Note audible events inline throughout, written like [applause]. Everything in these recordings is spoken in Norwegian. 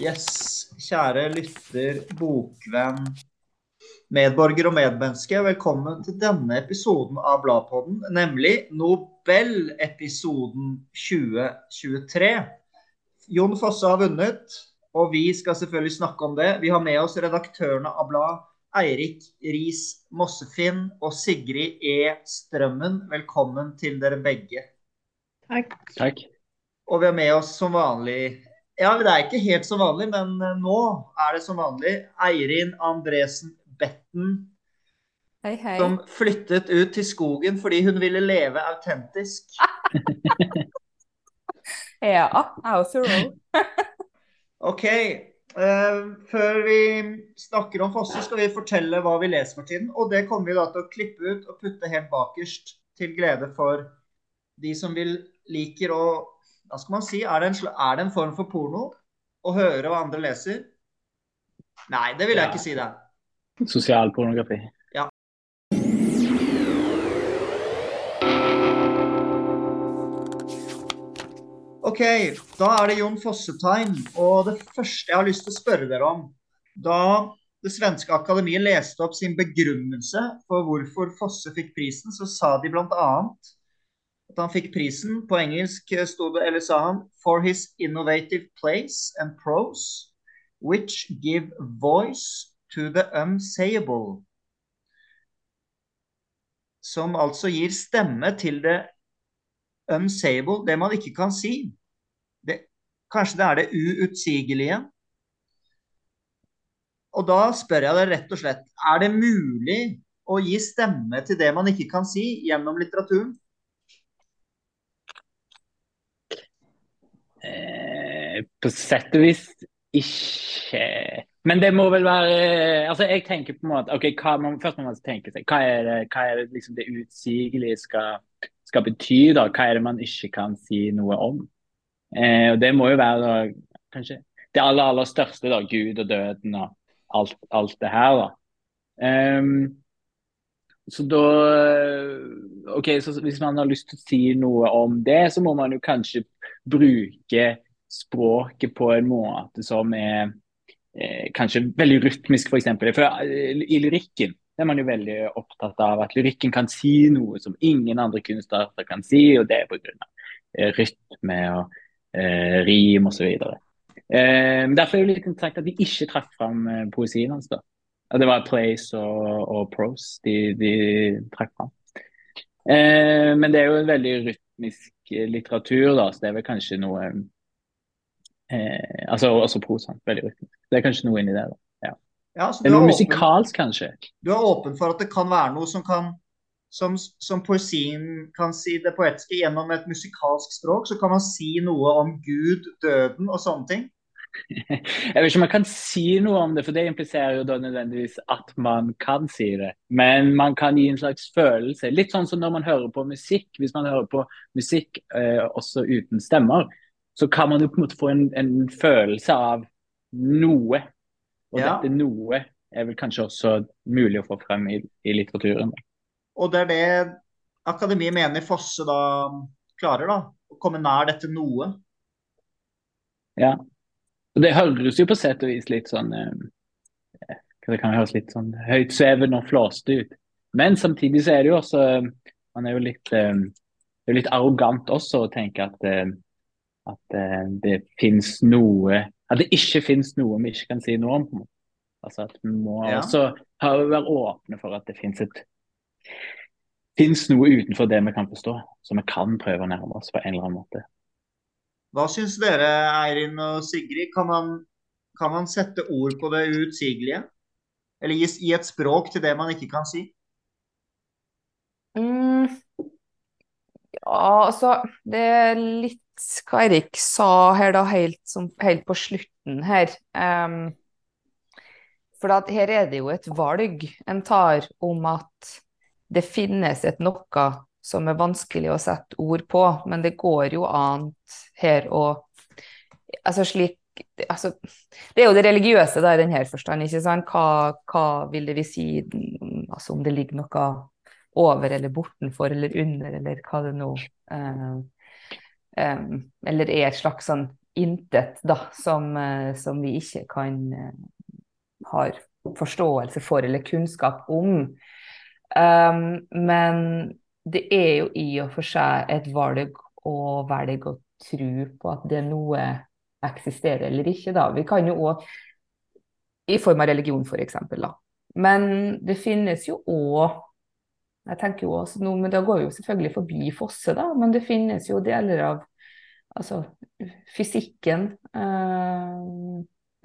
Yes, kjære lytter, bokvenn, medborger og medmenneske. Velkommen til denne episoden av Bladpodden, nemlig Nobel-episoden 2023. Jon Fosse har vunnet, og vi skal selvfølgelig snakke om det. Vi har med oss redaktørene av Blad, Eirik Riis Mossefinn og Sigrid E. Strømmen. Velkommen til dere begge. Takk. Takk. Og vi har med oss som vanlig ja, det er ikke helt som vanlig, men eh, nå er det som vanlig. Eirin Andresen Betten. Hei, hei. Som flyttet ut til skogen fordi hun ville leve autentisk. [laughs] ja, roll. [laughs] OK. Uh, før vi snakker om Fosse, skal vi fortelle hva vi leser for tiden. Og det kommer vi da til å klippe ut og putte helt bakerst, til glede for de som vil liker å hva skal man si, er det, en, er det en form for porno å høre hva andre leser? Nei, det vil jeg ja. ikke si det. Sosial pornografi. Ja. OK, da er det Jon Fosse-time. Og det første jeg har lyst til å spørre dere om Da det svenske akademiet leste opp sin begrunnelse for hvorfor Fosse fikk prisen, så sa de bl.a at han fikk prisen. På engelsk sto det, eller sa han, 'for his innovative place and prose, which give voice to the unsayable'. Som altså gir stemme til det unsayable, det man ikke kan si. Det, kanskje det er det uutsigelige. Og da spør jeg deg rett og slett, er det mulig å gi stemme til det man ikke kan si gjennom litteraturen? Eh, på sett og vis ikke Men det må vel være altså Jeg tenker på en måte ok, hva man, Først må man tenke seg hva er det, hva er det, liksom det utsigelige skal, skal, bety? da, Hva er det man ikke kan si noe om? Eh, og Det må jo være da, kanskje det aller aller største, da, Gud og døden og alt, alt det her. da. Um, så da OK, så hvis man har lyst til å si noe om det, så må man jo kanskje bruke språket på en måte som er eh, kanskje veldig rytmisk, f.eks. For, for eh, i lyrikken er man jo veldig opptatt av at lyrikken kan si noe som ingen andre kunstarter kan si, og det er pga. Eh, rytme og eh, rim osv. Eh, derfor er det litt interessant at de ikke trakk fram eh, poesien hans. da. Det var Place og, og Prose de, de trakk fram. Eh, men det er jo en veldig rytmisk litteratur, da, så det er vel kanskje noe eh, Altså også prosaen. Veldig rytmisk. Det er kanskje noe inni det. da. Ja. Ja, det er noe musikalsk, kanskje. Du er åpen for at det kan være noe som kan som, som, poesien kan si det poetiske gjennom et musikalsk språk, så kan man si noe om Gud, døden og sånne ting? [laughs] Jeg vet ikke om man kan si noe om det, for det impliserer jo da nødvendigvis at man kan si det. Men man kan gi en slags følelse. Litt sånn som når man hører på musikk. Hvis man hører på musikk eh, også uten stemmer, så kan man jo på en måte få en, en følelse av noe. Og ja. dette noe er vel kanskje også mulig å få frem i, i litteraturen. Og det er det akademiet mener Fosse da klarer, da? Å komme nær dette noe? Ja. Og Det høres jo på sett og vis litt sånn eh, Det kan høres litt sånn høytsvevende og flåste ut. Men samtidig så er det jo også Man er jo litt, eh, er litt arrogant også å tenke at, eh, at eh, det finnes noe At det ikke finnes noe vi ikke kan si noe om. Altså at Vi må ja. også ha, være åpne for at det finnes et fins noe utenfor det vi kan forstå, som vi kan prøve å nærme oss på en eller annen måte. Hva syns dere, Eirin og Sigrid? Kan man, kan man sette ord på det uutsigelige? Eller gi, gi, et språk til det man ikke kan si? Mm. Altså Det er litt hva Erik sa her, da, helt, som, helt på slutten her. Um, for her er det jo et valg en tar om at det finnes et noe som er vanskelig å sette ord på, men det går jo annet her å Altså slik altså, Det er jo det religiøse da, i denne forstand. ikke sant? Hva, hva vil det vi si altså om det ligger noe over eller bortenfor eller under, eller hva det nå uh, um, Eller er et slags sånn intet da, som, eh, som vi ikke kan eh, har forståelse for eller kunnskap om. Um, men det er jo i og for seg et valg å velge å tro på at det er noe eksisterer eller ikke. Da. Vi kan jo òg I form av religion, f.eks. Men det finnes jo òg jeg tenker jo også noe, men Da går vi jo selvfølgelig forbi Fosse, da, men det finnes jo deler av altså, fysikken, eh,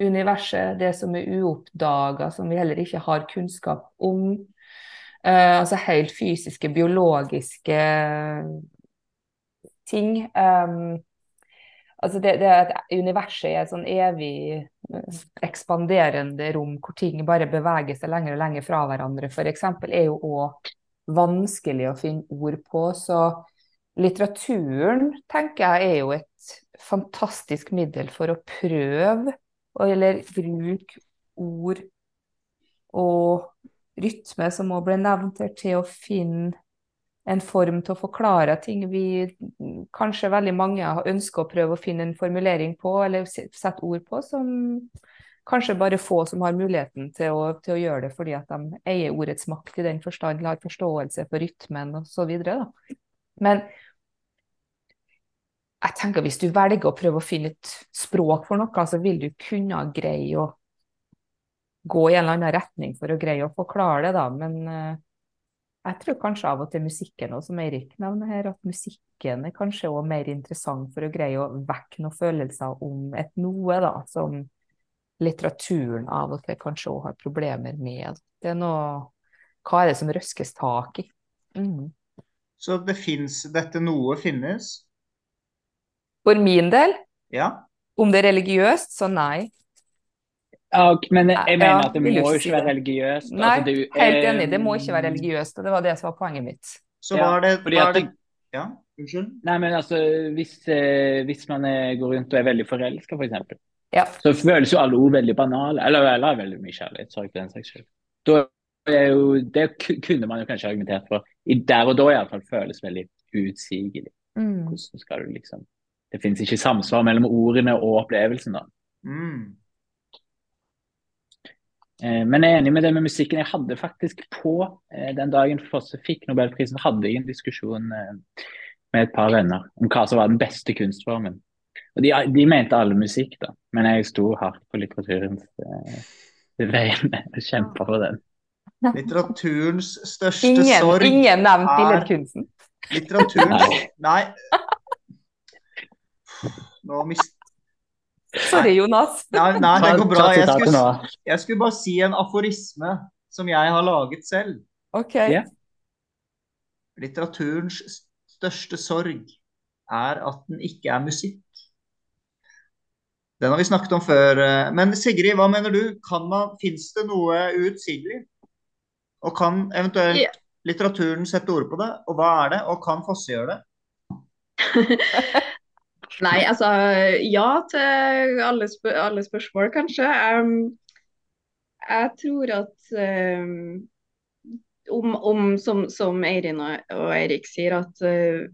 universet, det som er uoppdaga, som vi heller ikke har kunnskap om. Eh, altså helt fysiske, biologiske ting. Eh, altså det, det at universet er et sånn evig ekspanderende rom hvor ting bare beveger seg lenger og lenger fra hverandre, f.eks., er jo òg vanskelig å finne ord på. Så litteraturen, tenker jeg, er jo et fantastisk middel for å prøve, eller bruke ord og rytme, som òg ble nevnt her, til å finne en form til å forklare ting vi kanskje veldig mange ønsker å prøve å finne en formulering på, eller sette ord på, som kanskje bare få som har muligheten til å, til å gjøre det fordi at de eier ordets makt i den forstand, har forståelse for rytmen osv. Men jeg tenker hvis du velger å prøve å finne et språk for noe, så vil du kunne greie å gå i en eller annen retning for å greie å forklare det, da. Men uh, jeg tror kanskje av og til musikken, òg, som Eirik nevner her, at musikken er kanskje også mer interessant for å greie å vekke noen følelser om et noe, da, som litteraturen av og til kanskje òg har problemer med. Det er noe Hva er det som røskes tak i? Mm. Så det fins Dette noe finnes? For min del? Ja. Om det er religiøst, så nei. Ja, men jeg mener at det må jo ikke være religiøst. Nei, altså, det, helt enig. Det må ikke være religiøst, og det var det som var poenget mitt. Så var det, var det Ja, unnskyld? Nei, men altså, hvis, eh, hvis man er, går rundt og er veldig forelska, f.eks., ja. Så føles jo alle ord veldig banale. Eller, eller veldig mye kjærlighet. Sorry for den saks skyld. Da er jo, det kunne man jo kanskje argumentert for. I der og da iallfall føles veldig utsigelig. Mm. Hvordan skal du liksom Det finnes ikke samsvar mellom ordene og opplevelsen, da. Mm. Eh, men jeg er enig med det med musikken. Jeg hadde faktisk på eh, den dagen Fosse fikk Nobelprisen, hadde jeg en diskusjon eh, med et par venner om hva som var den beste kunstformen. Og de, de, mente alle musikk, da. Men jeg sto hardt på litteraturens eh, vegne og kjempa for den. Litteraturens største ingen, sorg Ingen nevnt billedkunsten? Litteraturens Nei. Nå mist... Sorry, Jonas. Nei, nei, det går bra. Jeg skulle, jeg skulle, bare si en aforisme som jeg har laget selv. Ok. Yeah. Litteraturens største sorg er at den ikke er musikk. Den har vi snakket om før. Eh, men Sigrid, hva mener du? Kan man, Fins det noe uutsigelig? Og kan eventuelt yeah. litteraturen sette ord på det? Og hva er det? Og kan Fosse gjøre det? [laughs] Nei, altså ja til alle, spør alle spørsmål, kanskje. Um, jeg tror at um, om, om, som, som Eirin og Eirik sier, at uh,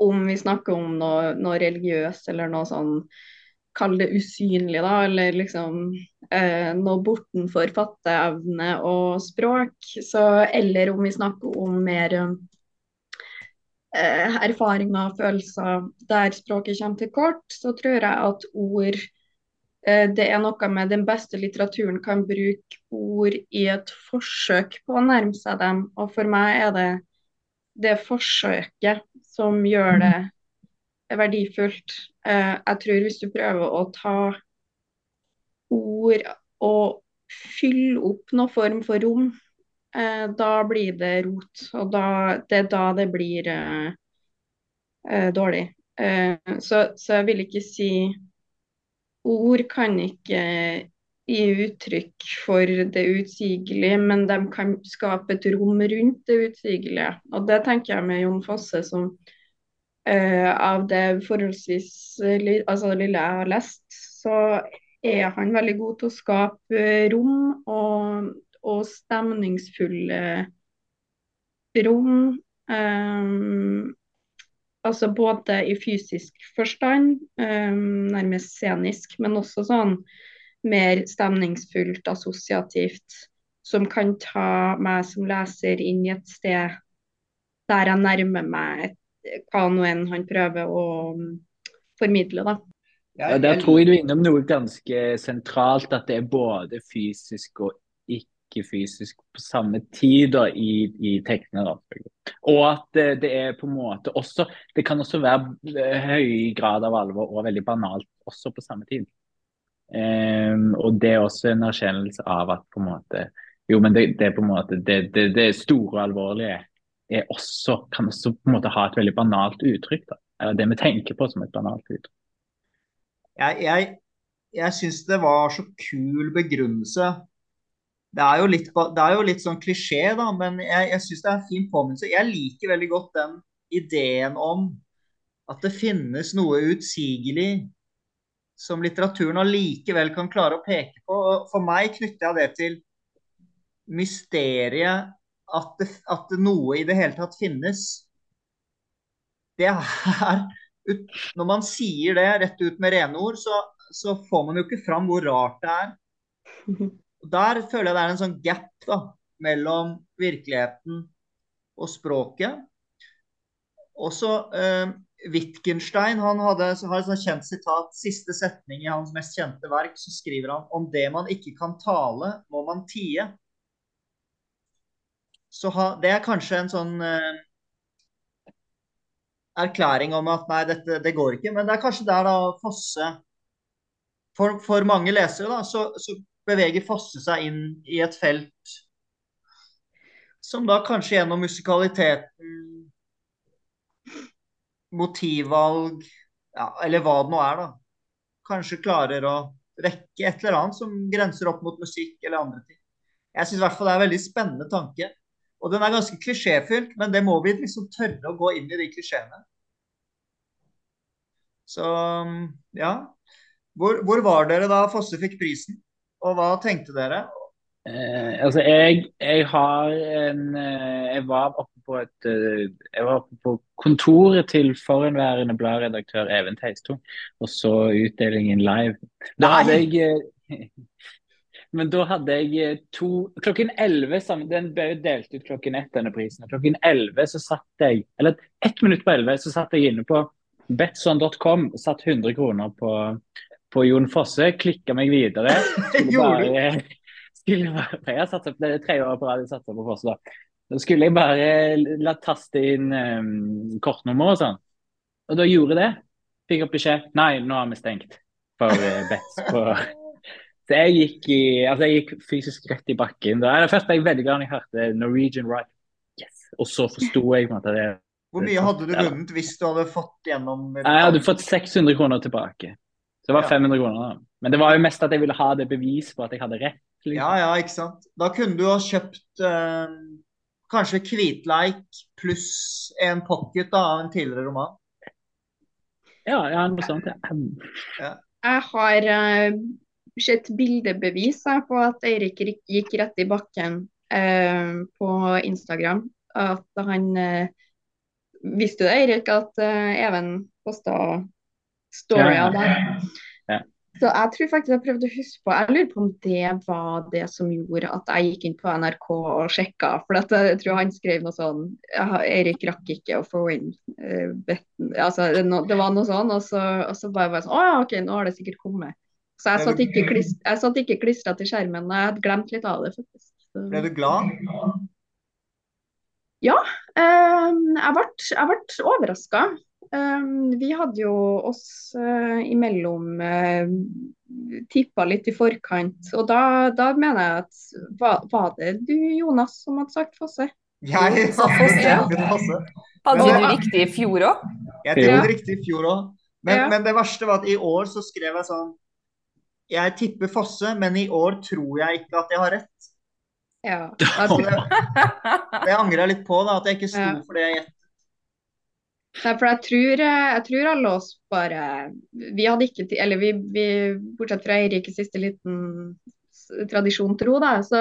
om vi snakker om noe, noe religiøst eller noe sånn kall det usynlig, da, eller liksom eh, noe bortenfor fatteevne og språk. Så, eller om vi snakker om mer eh, erfaringer og følelser der språket kommer til kort, så tror jeg at ord eh, Det er noe med den beste litteraturen kan bruke ord i et forsøk på å nærme seg dem. Og for meg er det det forsøket som gjør det verdifullt. Eh, jeg tror hvis du prøver å ta ord og fylle opp noen form for rom, eh, da blir det rot. Og da, det er da det blir eh, dårlig. Så, så, jeg vil ikke si Ord kan ikke gi uttrykk for det utsigelige, men de kan skape et rom rundt det utsigelige. Og det tenker jeg med Jon Fosse som Uh, av det forholdsvis altså det lille jeg har lest, så er han veldig god til å skape rom og, og stemningsfulle rom. Um, Altså både i fysisk forstand, um, nærmest scenisk, men også sånn mer stemningsfullt, assosiativt, som kan ta meg som leser inn i et sted der jeg nærmer meg et, hva nå enn han prøver å mm, formidle, da. Ja, der tror jeg du er innom noe ganske sentralt, at det er både fysisk og ikke-fysisk på samme tid da, i, i tekstene. Og at det, det, er på en måte også Det kan også være høy grad av alvor og veldig banalt også på samme tid. Um, og det er også en erkjennelse av at på en måte Jo, men det, det er på en måte det, det, det store og alvorlige også, kan også på en måte ha et veldig banalt uttrykk. da, eller Det vi tenker på som et banalt uttrykk. Jeg, jeg, jeg syns det var så kul begrunnelse. Det er jo litt, er jo litt sånn klisjé, da, men jeg, jeg syns det er en fin påminnelse. Jeg liker veldig godt den ideen om at det finnes noe utsigelig som litteraturen allikevel kan klare å peke på. For meg knytter jeg det til mysteriet at, det, at noe i det hele tatt finnes. Det er Når man sier det rett ut med rene ord, så, så får man jo ikke fram hvor rart det er. Der føler jeg det er en sånn gap da, mellom virkeligheten og språket. Også eh, Wittgenstein han hadde, har et sånt kjent sitat, siste setning i hans mest kjente verk, så skriver han om det man ikke kan tale, må man tie. Så ha, det er kanskje en sånn eh, erklæring om at nei, dette det går ikke. Men det er kanskje der da Fosse For, for mange lesere da, så, så, beveger Fosse seg inn i et felt som da kanskje gjennom musikaliteten, motivvalg, ja, eller hva det nå er, da, kanskje klarer å rekke et eller annet som grenser opp mot musikk eller andre ting. Jeg syns i hvert fall det er en veldig spennende tanke. Og den er ganske klisjéfylt, men det må vi liksom tørre å gå inn i de klisjeene. Så ja. Hvor, hvor, var dere da Fosse fikk prisen, og hva tenkte dere? Eh, altså, jeg, jeg, har en eh, Jeg var oppe på et eh, Jeg var oppe på kontoret til forhenværende bladredaktør Even Teistung og så utdelingen live. Da hadde jeg [laughs] Men da hadde jeg eh, to Klokken 11 Den ble jo delt ut klokken ett, denne prisen. Klokken 11 så satt jeg Eller ett minutt på 11 så satt jeg inne på betson.com satt 100 kroner på, på Jon Fosse. Klikka meg videre. [laughs] Skulle bare, [laughs] skulle bare, jeg har satset, det tre år på rad jeg satsa på Fosse. da. Da skulle jeg bare la taste inn um, kortnummer og sånn. Og da gjorde jeg det. Fikk opp beskjed Nei, nå har vi stengt for uh, bets på [laughs] jeg gikk, i, altså jeg gikk fysisk rett i bakken. Da. Først ble jeg veldig glad da jeg hørte Norwegian Right. Yes. Og så forsto jeg på en måte det. Hvor mye hadde du vunnet hvis du hadde fått gjennom Jeg hadde fått 600 kroner tilbake. Så det var 500 kroner. da. Men det var jo mest at jeg ville ha det bevis på at jeg hadde rett. Liksom. Ja, ja, ikke sant. Da kunne du ha kjøpt eh, kanskje Kvitleik pluss en pocket da, av en tidligere roman. Ja, ja noe sånt. Ja. ja. Jeg har uh, sett bildebevis på at Eirik gikk rett i bakken eh, på Instagram. At han eh, Visste du det, Eirik, at eh, Even posta storya ja. der? Ja. Så jeg tror faktisk jeg prøvde å huske på Jeg lurer på om det var det som gjorde at jeg gikk inn på NRK og sjekka. For jeg tror han skrev noe sånn Eirik rakk ikke å få inn uh, betten. Altså, det, det, var noe sånn, og så, og så bare bare sånn Å ja, OK, nå har det sikkert kommet. Så jeg satt ikke, klist, jeg satt ikke klistra til skjermen. Jeg hadde glemt litt av det, faktisk. Så. Ble du glad? Ja, eh, jeg ble, jeg ble overraska. Eh, vi hadde jo oss eh, imellom eh, tippa litt i forkant. Og da, da mener jeg at var, var, det du Jonas som hadde sagt Fosse? Jeg sa Fosse. Ja. Hadde du det riktig i fjor òg? Jeg trodde det riktig i fjor òg. Men, ja. men, det verste var at i år så skrev jeg sånn jeg tipper Fosse, men i år tror jeg ikke at jeg har rett. Ja. [laughs] Altså, det, angrer jeg litt på, da, at jeg ikke sto ja. for det jeg gjettet. Nei, for jeg tror, jeg tror, alle oss bare Vi hadde ikke Eller vi, vi bortsett fra Eirikes siste liten tradisjon tro, da, så,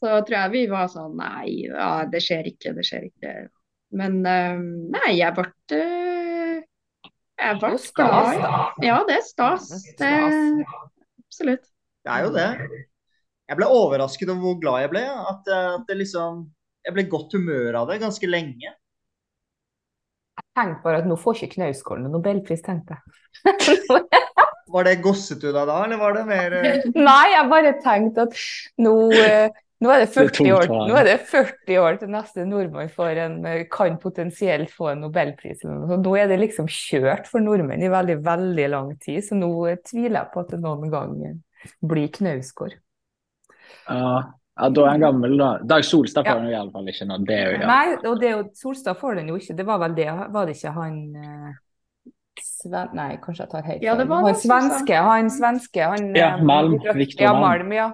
så tror jeg vi var sånn Nei, ja, det skjer ikke, det skjer ikke. Men eh, nei, jeg ble eh, Jeg ble er stas. Ja, det er stas. Det er Det, absolutt. Det er jo det. Jeg ble overrasket over hvor glad jeg ble. At, eh, at det liksom Jeg ble i godt humør av det ganske lenge. Jeg tenkte bare at nå får ikke Knausgården nobelpris, tenkte jeg. Var det gossetuda da, eller var det mer eh, [laughs] Nei, jeg bare tenkte at nå, eh, nå, er det 40 år, nå er det 40 år til neste nordmann får en, eh, kan potensielt få en nobelpris. Nå er det liksom kjørt for nordmenn i veldig, veldig lang tid, så nå eh, tviler jeg på at det noen gang blir Knausgård. Ja, ja, da er han gammel, da. Dag Solstad Ja. får han jo iallfall ikke nå. Det er jo ja. Nei, og det er jo, Solstad får den jo ikke. Det var vel det, var det ikke han eh, Sven, Nei, kanskje jeg tar helt Ja, det feil. var Han svenske, han svenske, han Ja, Malm, Viktor Malm. ja. Malm. Ja.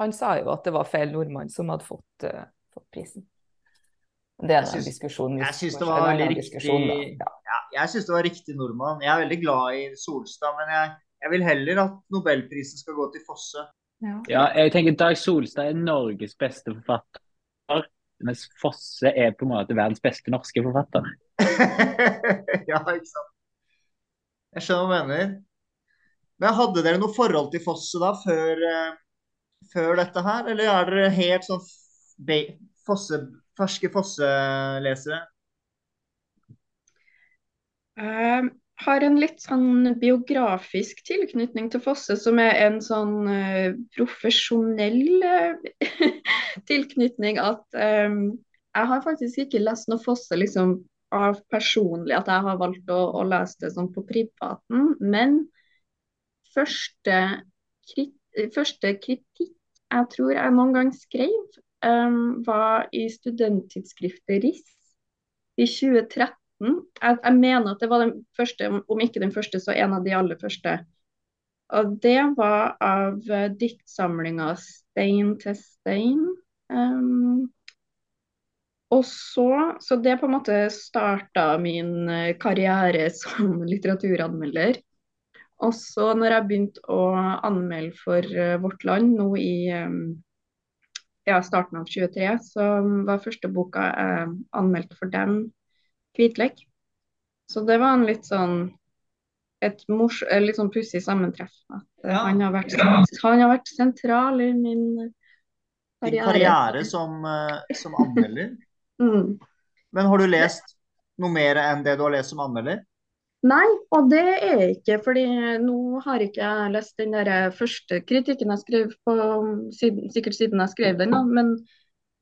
Han sa jo at det var feil nordmann som hadde fått, uh, fått prisen. Det er en diskusjon. jeg syns det Ja. Ja, det var riktig nordmann. Jeg er veldig glad i Solstad, men jeg, jeg vil heller at nobelprisen skal gå til Fosse. Ja. Ja, jeg tenker Dag Solstad er Norges beste forfatter, mens Fosse er på en måte verdens beste norske forfatter. [laughs] ja, ikke sant. Jeg skjønner hva du mener. Men hadde dere noe forhold til Fosse da, før, eh, før dette her? Eller er dere helt sånn Fosse, ferske Fosse-lesere? Jeg har en litt sånn biografisk tilknytning til Fosse, som er en sånn uh, profesjonell uh, [laughs] tilknytning at um, jeg har faktisk ikke lest noe Fosse liksom av personlig, at jeg har valgt å, å lese det sånn på privaten, men første, krit, første kritikk jeg tror jeg noen gang skrev, um, var i studenttidsskriftet RIS i 2013. Jeg, jeg mener at det var den første, om ikke den første, så en av de aller første. Og det var av uh, diktsamlinga 'Stein til stein'. Um, og så, så det på en måte starta min eh, karriere som litteraturanmelder. Og så når jeg begynte å anmelde for eh, Vårt Land nå i um, ja, starten av 23, så var første boka jeg anmeldte for dem Hvitlek. Så det var en litt sånn et mors, eh, litt sånn pussig sammentreff. At eh, Ja. han, har vært, han har vært sentral i min Din karriere. karriere som, eh, som anmelder. [laughs] Mm. Men har du lest noe mer enn det du har lest som anmelder? Nei, og det er ikke fordi nå har ikke jeg lest den der første kritikken jeg skrev på, siden, sikkert siden jeg skrev den, da, men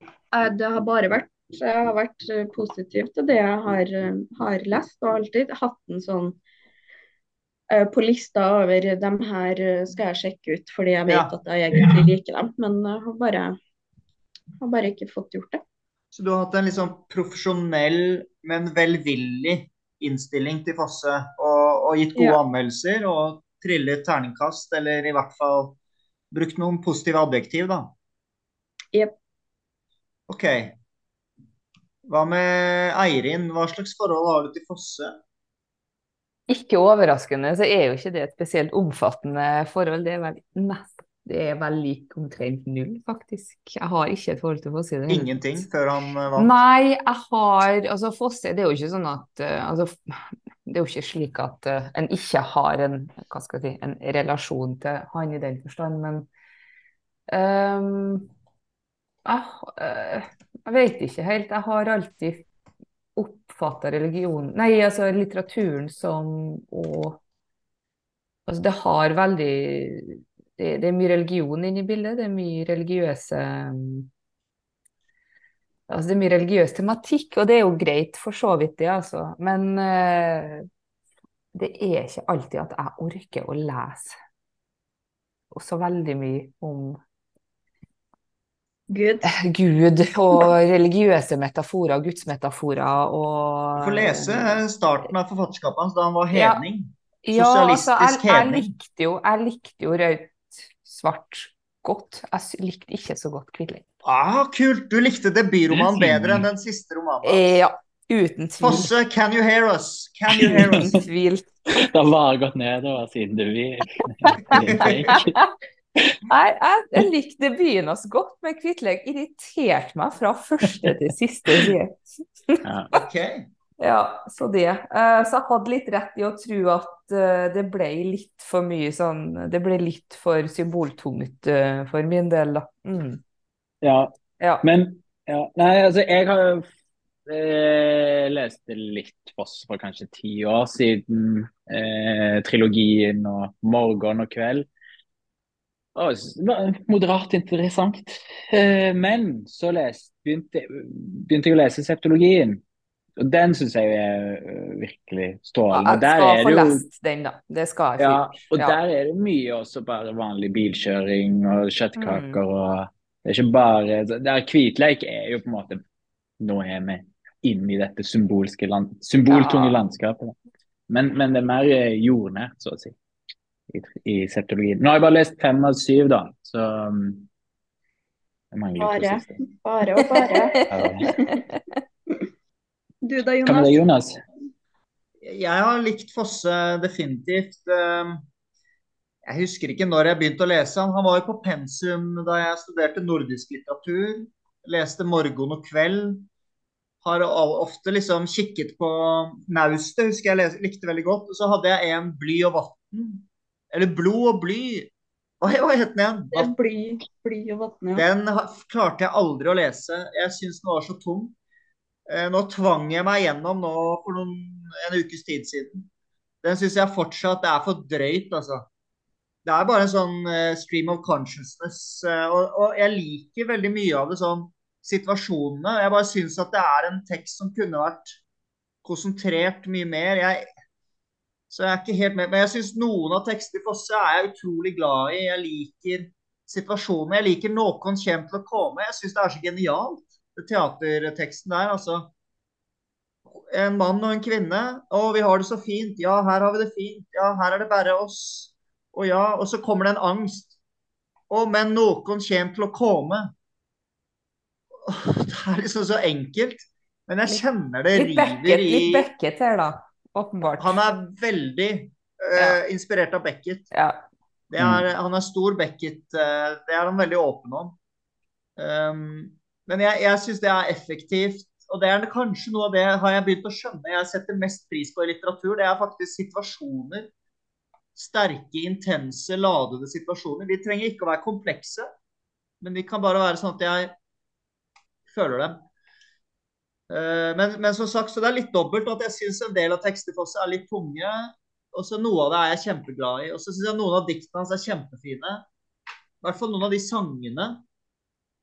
eh, det har bare vært jeg har vært eh, positiv til det jeg har, eh, har lest, og alltid hatt en sånn eh, på lista over dem her eh, skal jeg sjekke ut, fordi jeg vet Ja. at jeg egentlig liker dem, men jeg har bare, har bare ikke fått gjort det. Så du har hatt en litt sånn profesjonell, men velvillig innstilling til Fosse, og, og gitt gode Ja. anmeldelser, og trillet terningkast, eller i hvert fall brukt noen positive adjektiv, da. Jep. OK. Hva med Eirin? Hva slags forhold har du til Fosse? Ikke overraskende så er jo ikke det et spesielt omfattende forhold. Det er vel nest, det er vel lik omtrent null, faktisk. Jeg har ikke et forhold til Fosse det Ingenting før han eh, vant? Nei, jeg har Altså, Fosse, det er jo ikke sånn at eh, Altså, det er jo ikke slik at uh, en ikke har en Hva skal jeg si En relasjon til han i den forstand, men um, jeg, uh, jeg vet ikke helt. Jeg har alltid oppfatta religion Nei, altså litteraturen som å Altså, det har veldig det, det er mye religion inne i bildet. Det er mye religiøse Altså, det er mye religiøs tematikk, og det er jo greit for så vidt, det, altså. Men uh, det er ikke alltid at jeg orker å lese og så veldig mye om Gud. [laughs] Gud og religiøse metaforer, gudsmetaforer og Du får lese eh, starten av forfatterskapet hans da han var Ja. sosialistisk Ja, altså, jeg, hedning. jeg likte jo, jeg likte jo rødt, svart godt. Jeg likte ikke så godt Kvidling. Ah, kult! Du likte debutromanen bedre enn den siste romanen. Eh, Ja, uten tvil. Fosse, can you hear us? Can you hear us? Uten [laughs] tvil. Det har bare gått nedover siden du vil. [laughs] Nei, jeg, jeg likte debuten hans godt, men Kvitleg irriterte meg fra første til siste side. Ja. OK. [laughs] Ja, så det. Eh, Så jeg hadde litt rett i å tro at det ble litt for mye sånn Det ble litt for symboltungt eh, for min del, da. Mm. ja. Ja. Men ja, nei, altså jeg har jo eh, leste litt Foss for kanskje ti år siden. Eh, trilogien og 'Morgen og kveld'. Og moderat interessant. Eh, men så leste, begynte, begynte jeg å lese septologien. Og den syns jeg er øh, virkelig strålende. Jeg skal få jo lest den, da. Det skal jeg ja, og Ja. der er det mye også bare vanlig bilkjøring og Mm. kjøttkaker og Det er ikke bare der Kvitleik er jo på en måte Nå er vi inne i dette symbolske land, symboltunge Ja. landskapet. Men, men det er mer eh, jordnært, så å si, i, i septologien. Nå har jeg bare lest fem av syv, da, så um, Bare. Bare og bare. [laughs] [laughs] Du da, Hva med deg, Jonas? Jonas? Jeg har likt Fosse definitivt. Um, Jeg husker ikke når jeg begynte å lese han. Han var jo på pensum da jeg studerte nordisk litteratur. Leste 'Morgen og kveld'. Har ofte liksom kikket på Naustet, husker jeg likte veldig godt. Og så hadde jeg en 'Bly og vatn'. Eller 'Blod og bly'. Hva het den igjen? Bly, bly og vann, ja. Den klarte jeg aldri å lese. Jeg syns den var så tung. Eh, Nå tvang jeg meg gjennom nå for noen, en ukes tid siden. Den syns jeg fortsatt er for drøyt, altså. Det er bare en sånn eh, stream of consciousness. eh, og, og jeg liker veldig mye av det sånn situasjonene. Jeg bare syns at det er en tekst som kunne vært konsentrert mye mer. Jeg, så jeg er ikke helt med. Men jeg syns noen av tekstene i Fosse er jeg utrolig glad i. Jeg liker situasjonen. Jeg liker 'Noen kommer til å komme'. Jeg syns det er så genialt, teaterteksten der. altså. En mann og en kvinne. 'Å, vi har det så fint. Ja, her har vi det fint. Ja, her er det bare oss.' Og ja, og så kommer det en angst. 'Å, men noen kommer til å komme'. Det er liksom så enkelt. Men jeg kjenner det Litt river Beckett, i litt Beckett her, da. Åpenbart. Han er veldig uh, Ja. inspirert av Beckett. Ja. Det er, han er stor Beckett. Uh, det er han veldig åpen om. Um, men jeg, jeg syns det er effektivt. Og det er kanskje noe av det har jeg begynt å skjønne jeg setter mest pris på i litteratur. Det er faktisk situasjoner. Sterke, intense, ladede situasjoner. De trenger ikke å være komplekse, men de kan bare være sånn at jeg føler dem. Eh, Men, men som sagt, så det er litt dobbelt at jeg syns en del av tekstene for seg er litt tunge. Og så noe av det er jeg kjempeglad i. Og så syns jeg noen av diktene hans er kjempefine. I hvert fall noen av de sangene.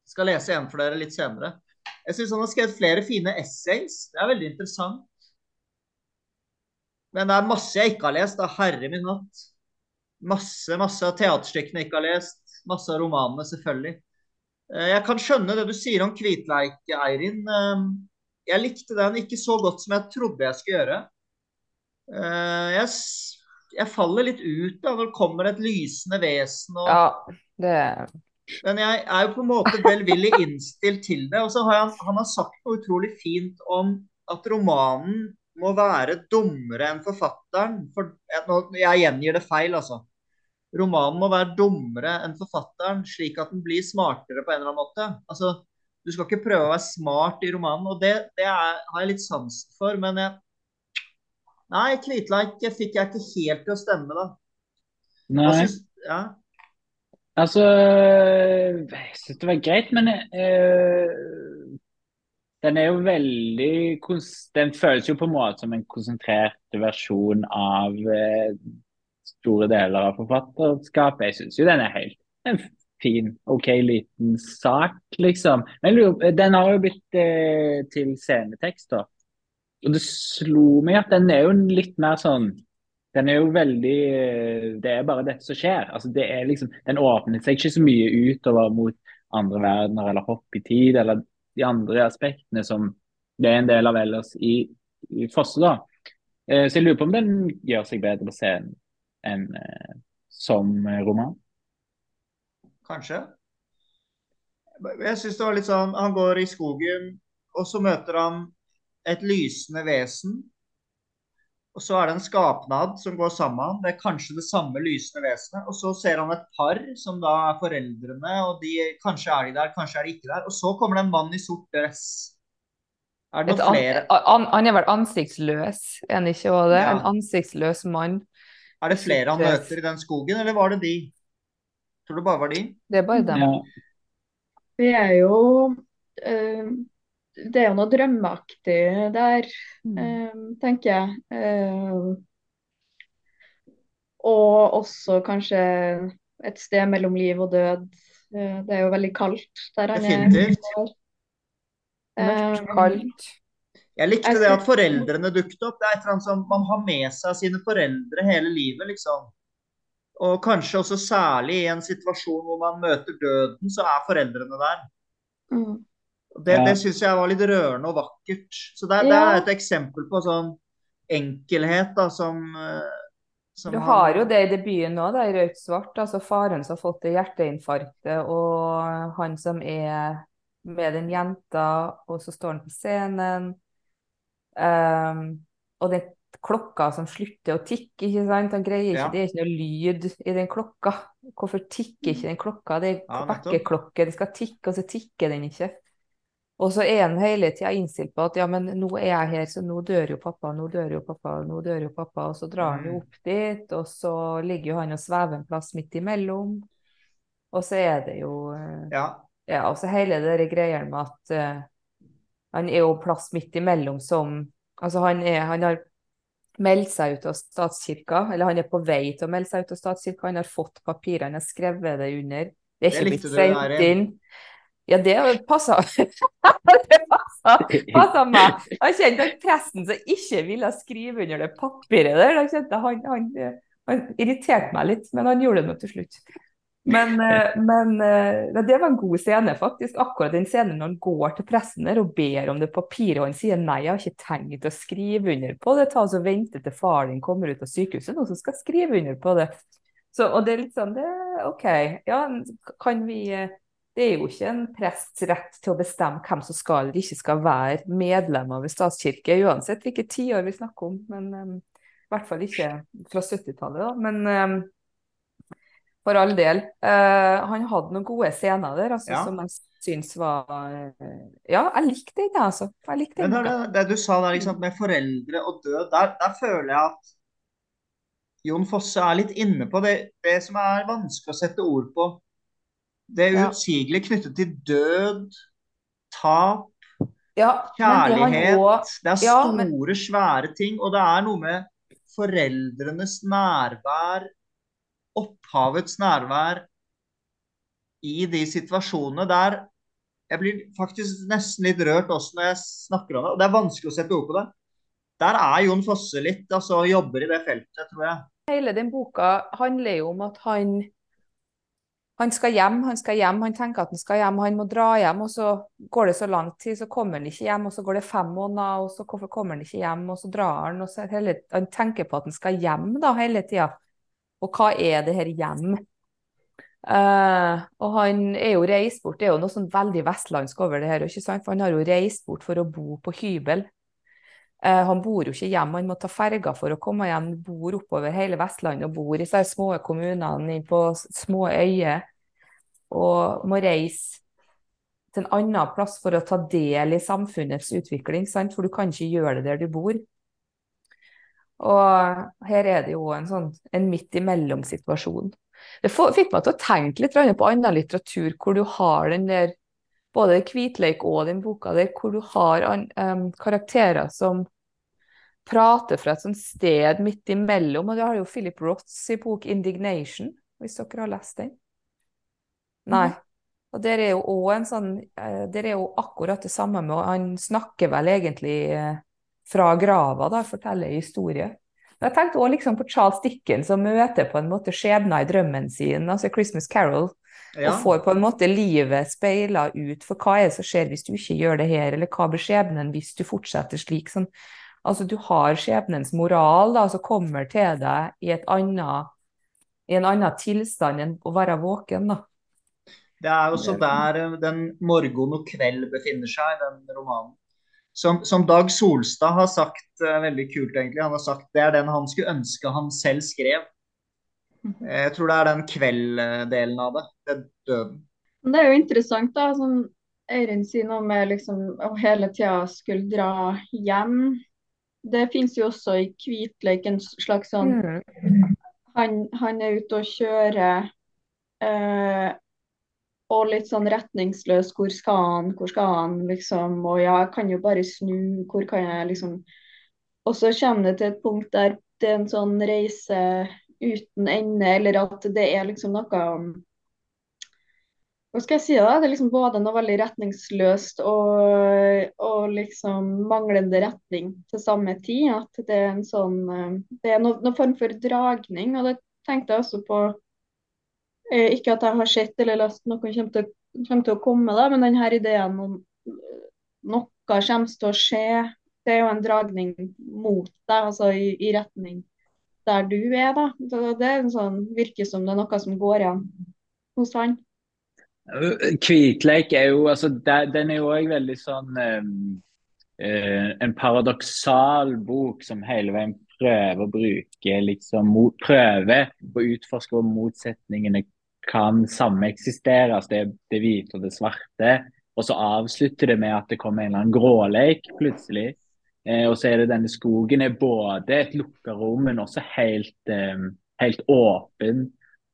Skal lese en for dere litt senere. Jeg syns han har skrevet flere fine essays. Det er veldig interessant. Men det er masse jeg ikke har lest. Da. Herre min hatt. Masse, masse av teaterstykkene jeg ikke har lest. Masse av romanene, selvfølgelig. Eh, Jeg kan skjønne det du sier om Kvitleik, Eirin. Eh, Jeg likte den ikke så godt som jeg trodde jeg skulle gjøre. Eh, Jeg, jeg faller litt ut da, når det kommer et lysende vesen. Og, ja, det Men jeg er jo på en måte velvillig innstilt til det. Og så har han, han har sagt noe utrolig fint om at romanen må være dummere enn forfatteren. For, jeg, gjengir det feil, altså. Romanen må være dummere enn forfatteren, slik at den blir smartere på en eller annen måte. Altså, Du skal ikke prøve å være smart i romanen, og det, det er, har jeg litt sans for. Men jeg, nei, Kvitleik fikk jeg ikke helt til å stemme, da. Nei. Synes, ja. Altså, jeg syns det var greit, men eh, den er jo veldig Den føles jo på en måte som en konsentrert versjon av eh, store deler av forfatterskapet. Jeg syns jo den er helt en fin, OK liten sak, liksom. Men den har jo blitt eh, til scenetekst, da. Og det slo meg at den er jo litt mer sånn den er jo veldig Det er bare dette som skjer. Altså, det er liksom, den åpner seg ikke så mye utover mot andre verdener eller hopp i tid eller de andre aspektene som det er en del av ellers i, i Fosse. da. Eh, Så jeg lurer på om den gjør seg bedre på scenen enn eh, som roman. Kanskje. Jeg syns det var litt sånn Han går i skogen, og så møter han et lysende vesen. Og så er det en skapnad som går sammen. Det er kanskje det samme lysende vesenet. Og så ser han et par som da er foreldrene, og de, kanskje er de der, kanskje er de ikke der. Og så kommer det en mann i sort dress. Er det noen flere? an, han er vel ansiktsløs, er han ikke også det? Ja. En ansiktsløs mann. Er det flere han møter i den skogen, eller var det de? Tror du bare var de? Det er bare dem. Ja. Vi er jo eh, Det er jo noe drømmeaktig der, Mm. eh, tenker jeg. Eh, og også kanskje et sted mellom liv og død. Eh, det er jo veldig kaldt der han er. Definitivt. Mørkt, Eh, kaldt. Jeg likte Jeg det at foreldrene dukket opp. Det er et eller annet som man har med seg sine foreldre hele livet, liksom. Og kanskje også særlig i en situasjon hvor man møter døden, så er foreldrene der. mm. Det, Ja. det syns jeg var litt rørende og vakkert. Så det, det er et eksempel på sånn enkelhet da, som, eh, som Du har jo det i debuten òg, i Rødt svart. Altså faren som har fått det hjerteinfarktet, og han som er med den jenta, og så står han på scenen. Um, og er klokka som slutter å tikke, ikke sant. Han greier ikke, Ja. det er ikke noe lyd i den klokka. Hvorfor tikker ikke den klokka? Det er Ja, vekkerklokke, det skal tikke, og så tikker den ikke. Og så er han hele tida innstilt på at ja, men nå er jeg her, så nå dør jo pappa, nå dør jo pappa, nå dør jo pappa. Og så drar han jo Mm. opp dit, og så ligger jo han og svever en plass midt imellom. Og så er det jo eh, Ja. Ja, og så hele det der greia med at uh, han er jo plass midt imellom som Altså, han er Han har meldt seg ut av statskirka, eller han er på vei til å melde seg ut av statskirka. Han har fått papirene, han har skrevet det under. Det er ikke blitt sendt inn. Ja, det passa [laughs] meg. Jeg kjente at presten som ikke ville skrive under det papiret der, jeg kjente han, han, han irriterte meg litt, men han gjorde det nå til slutt. Men, eh, men eh, det var en god scene, faktisk. Akkurat den scenen når han går til presten der og ber om det papiret, og han sier nei, jeg har ikke tenkt å skrive under på det. Ta og så vente til faren din kommer ut av sykehuset, noen som skal skrive under på det. Så, og det er litt sånn, det, OK. Ja, kan vi eh, Det er jo ikke en prests rett til å bestemme hvem som skal eller ikke skal være medlem av en statskirke, uansett hvilke tiår vi snakker om. Men um, i hvert fall ikke fra 70-tallet, da. Men um, for all del. Uh, han hadde noen gode scener der altså, Ja. som jeg syns var uh, Ja, jeg likte den, altså. Jeg likte Men den. er det, det du sa der liksom, med foreldre og død, der, der føler jeg at Jon Fosse er litt inne på det, det som er vanskelig å sette ord på. Det Ja. utsigelige knyttet til død, tap, Ja, kjærlighet. også- Det er ja, store, men- svære ting. Og det er noe med foreldrenes nærvær, opphavets nærvær i de situasjonene der Jeg blir faktisk nesten litt rørt også når jeg snakker om det. og Det er vanskelig å sette ord på det. Der er Jon Fosse litt, altså jobber i det feltet, tror jeg. Hele den boka handler jo om at han han skal hjem, han skal hjem, han tenker at han skal hjem, han må dra hjem, og så går det så lang tid, så kommer han ikke hjem, og så går det fem måneder, og så hvorfor kommer han ikke hjem, og så drar han, og så hele, han tenker på at han skal hjem da, hele tida. Og hva er det her hjem? Uh, og han er jo reist bort, det er jo noe sånn veldig vestlandsk over det her, ikke sant? For han har jo reist bort for å bo på hybel. Eh, han bor jo ikke hjemme, han må ta ferga for å komme hjem. Bor oppover hele Vestlandet og bor i disse små kommunene på små øyer. Og må reise til en annen plass for å ta del i samfunnets utvikling, sant? for du kan ikke gjøre det der du bor. Og her er det jo en sånn en midt imellom-situasjon. Det fikk meg til å tenke litt på annen litteratur, hvor du har den der både Kvitleik og den boka der, hvor du har em, karakterer som prater fra et sånt sted midt imellom. Og det har jo Philip Roths i bok 'Indignation', hvis dere har lest den. Nei. Og der er jo òg en sånn eh, Der er jo akkurat det samme med Han snakker vel egentlig eh, fra grava, da, forteller historie. Men jeg tenkte òg liksom på Charles Dickens, som møter på en måte skjebna i drømmen sin, altså 'Christmas Carol'. Ja. Og får på en måte livet speila ut for hva er det som skjer hvis du ikke gjør det her, eller hva blir skjebnen hvis du fortsetter slik. Sånn. Altså du har skjebnens moral da, som kommer til deg i, et annet, i en annen tilstand enn å være våken. da. Det er også der eh, den morgen og kveld befinner seg, den romanen. Som, som Dag Solstad har sagt eh, veldig kult, egentlig. Han har sagt det er den han skulle ønske han selv skrev. Eh, Jeg tror det er den kveld-delen av det. Det er. Det er jo interessant, da. Som Eirin sier noe med liksom å hele tida skulle dra hjem. Det fins jo også i Kvitleik en slags sånn Mm. han, han er ute og kjører eh, og litt sånn retningsløs. Hvor skal han, hvor skal han, liksom. Og ja, jeg kan jo bare snu. Hvor kan jeg liksom Og så kommer det til et punkt der det er en sånn reise uten ende, eller at det er liksom noe hva skal jeg si da? Det er liksom både noe veldig retningsløst og, og liksom manglende retning til samme tid. At det er en sånn eh, Det er noen noe form for dragning. Og det tenkte jeg også på eh, Ikke at jeg har sett eller lest noe kommer til, kommer til å komme, da, men denne ideen om eh, noe kommer til å skje. Det er jo en dragning mot deg, altså i, i retning der du er, da. Det, det er en sånn, virker som det er noe som går igjen hos han. Kvitleik er jo altså, Den er jo òg veldig sånn eh, eh, En paradoksal bok som hele veien prøver å bruke liksom Prøver å utforske hvor motsetningene kan sameksisteres. Det, det hvite og det svarte. Og så avslutter det med at det kommer en eller annen gråleik plutselig. Eh, og så er det denne skogen er både et lukka rom, men også helt, eh, helt åpen.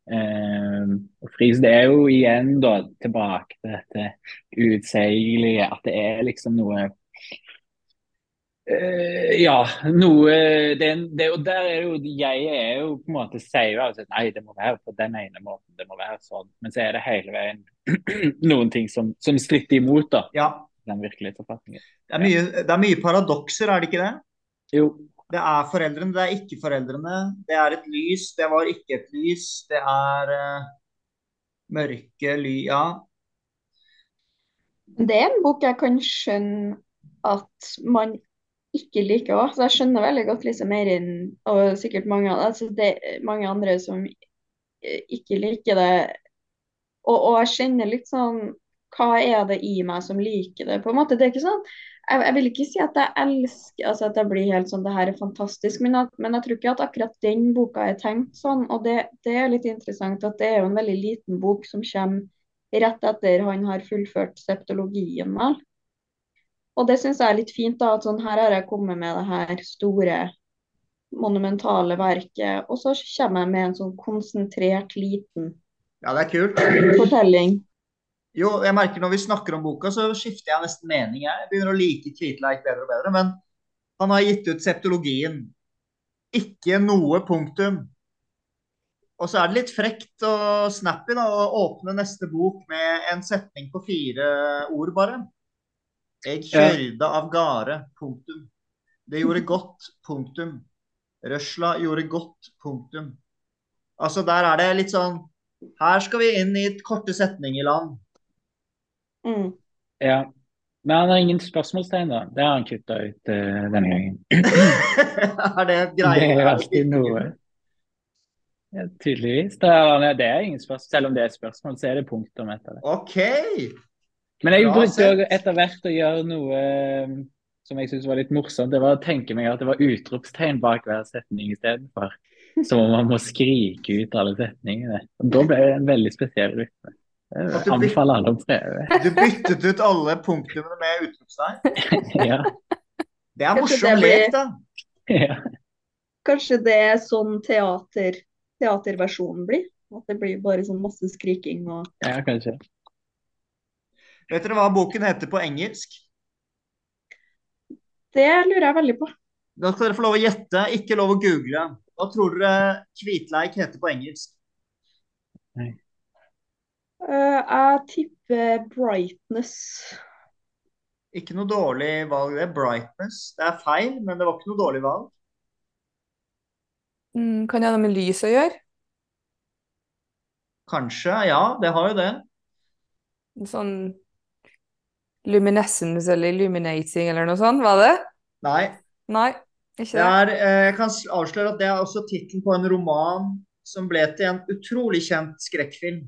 Eh, og fri. Det er jo igjen da tilbake til dette utseigelige, at det er liksom noe uh, Ja, noe det, det, Og der er jo jeg er jo på en måte sier jo altså, nei, det må være på den ene måten, det må være sånn. Men så er det hele veien [clears throat] noen ting som, som stritter imot da, Ja, den virkelighetsoppfatningen. det er mye, det er mye paradokser, er det ikke det? Jo, Det er foreldrene, det er ikke foreldrene. Det er et lys, det var ikke et lys. Det er uh, mørke ly... Ja. Det er en bok jeg kan skjønne at man ikke liker òg. Jeg skjønner veldig godt Lise Meirin og sikkert mange, altså det, mange andre som eh, ikke liker det. Og, og jeg kjenner litt sånn Hva er det i meg som liker det? på en måte. Det er ikke sånn jeg, jeg vil ikke si at jeg elsker altså at jeg blir helt sånn det her er fantastisk, men, at, men jeg tror ikke at akkurat den boka er tenkt sånn. Og det, det er litt interessant at det er jo en veldig liten bok som kommer rett etter han har fullført septologien. vel. Og det syns jeg er litt fint, da, at sånn her har jeg kommet med det her store, monumentale verket, og så kommer jeg med en sånn konsentrert, liten ja, det er kult. fortelling. Jo, jeg merker når vi snakker om boka, så skifter jeg nesten mening. Jeg begynner å like Kvitleik bedre og bedre. Men han har gitt ut septologien. Ikke noe punktum. Og så er det litt frekt og snappy da, å åpne neste bok med en setning på fire ord, bare. Jeg kjørte av gårde. Punktum. Det gjorde godt. Punktum. Røsla gjorde godt. Punktum. Altså, der er det litt sånn Her skal vi inn i et korte setninger-land. Mm. ja. Men han har ingen spørsmålstegn, da. Det har han kutta ut uh, denne gangen. [laughs] [laughs] er det Det greia? er alltid noe. Ja, tydeligvis. Det er, det er ingen spørsmål. Selv om det er spørsmål, så er det punktum etter det. OK. Men jeg brukte etter hvert å gjøre noe eh, som jeg syntes var litt morsomt. Det var å tenke meg at det var utropstegn bak hver setning istedenfor. Som om man må skrike ut alle setningene. Og da ble det en veldig spesiell rytme. Jeg du anbefaler alle å prøve. Du byttet ut alle punktene med utropstegn. [laughs] Ja, Det er morsomt morsom blir- lek, da. ja. Kanskje det er sånn teater, teaterversjonen blir? At det blir bare sånn masse skriking og ja, kanskje. Vet dere hva boken heter på engelsk? Det lurer jeg veldig på. Da skal dere få lov å gjette, ikke lov å google. Hva tror dere Kvitleik heter på engelsk? Eh, jeg tipper 'brightness'. Ikke noe dårlig valg, det. Brightness. Det er feil, men det var ikke noe dårlig valg. Mm, kan det ha noe med lys å gjøre? Kanskje, ja, det har jo det. Sånn luminescence eller illuminating eller noe sånt, var det? Nei. Nei, ikke Det det. er, eh, jeg kan avsløre at det er også tittelen på en roman som ble til en utrolig kjent skrekkfilm.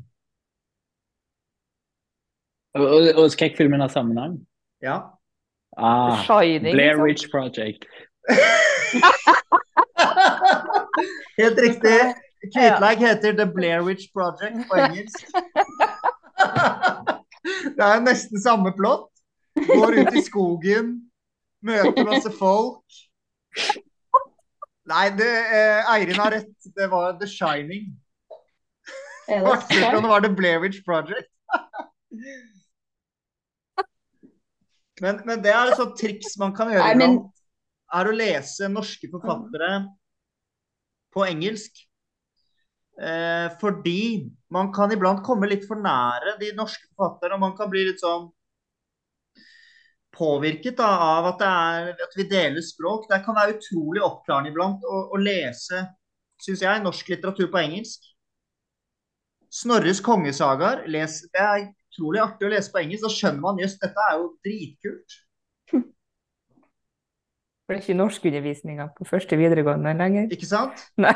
Og, og skrekkfilmen har samme navn? Ja. Ah, Shining. Blair liksom. Witch Project. [laughs] Helt riktig. Kvitleik heter The Blair Witch Project på engelsk. [laughs] Det er nesten samme plott. Går ut i skogen, møter masse folk. Nei, det, eh, Eirin har rett. Det var The Shining. Det om det var The Blair Witch Project. [laughs] Men, men det er et sånt triks man kan gjøre Nei, men- Er å lese norske forfattere på engelsk. Eh, fordi man kan iblant komme litt for nære de norske forfatterne, og man kan bli litt sånn påvirket da, av at, det er, at vi deler språk. Det kan være utrolig oppklarende iblant å, å lese, syns jeg, norsk litteratur på engelsk. Snorres kongesagaer, les, det er utrolig artig å lese på engelsk. Da skjønner man jøss, dette er jo dritkult. For det er ikke norskundervisninga på første videregående lenger. Ikke sant? Nei.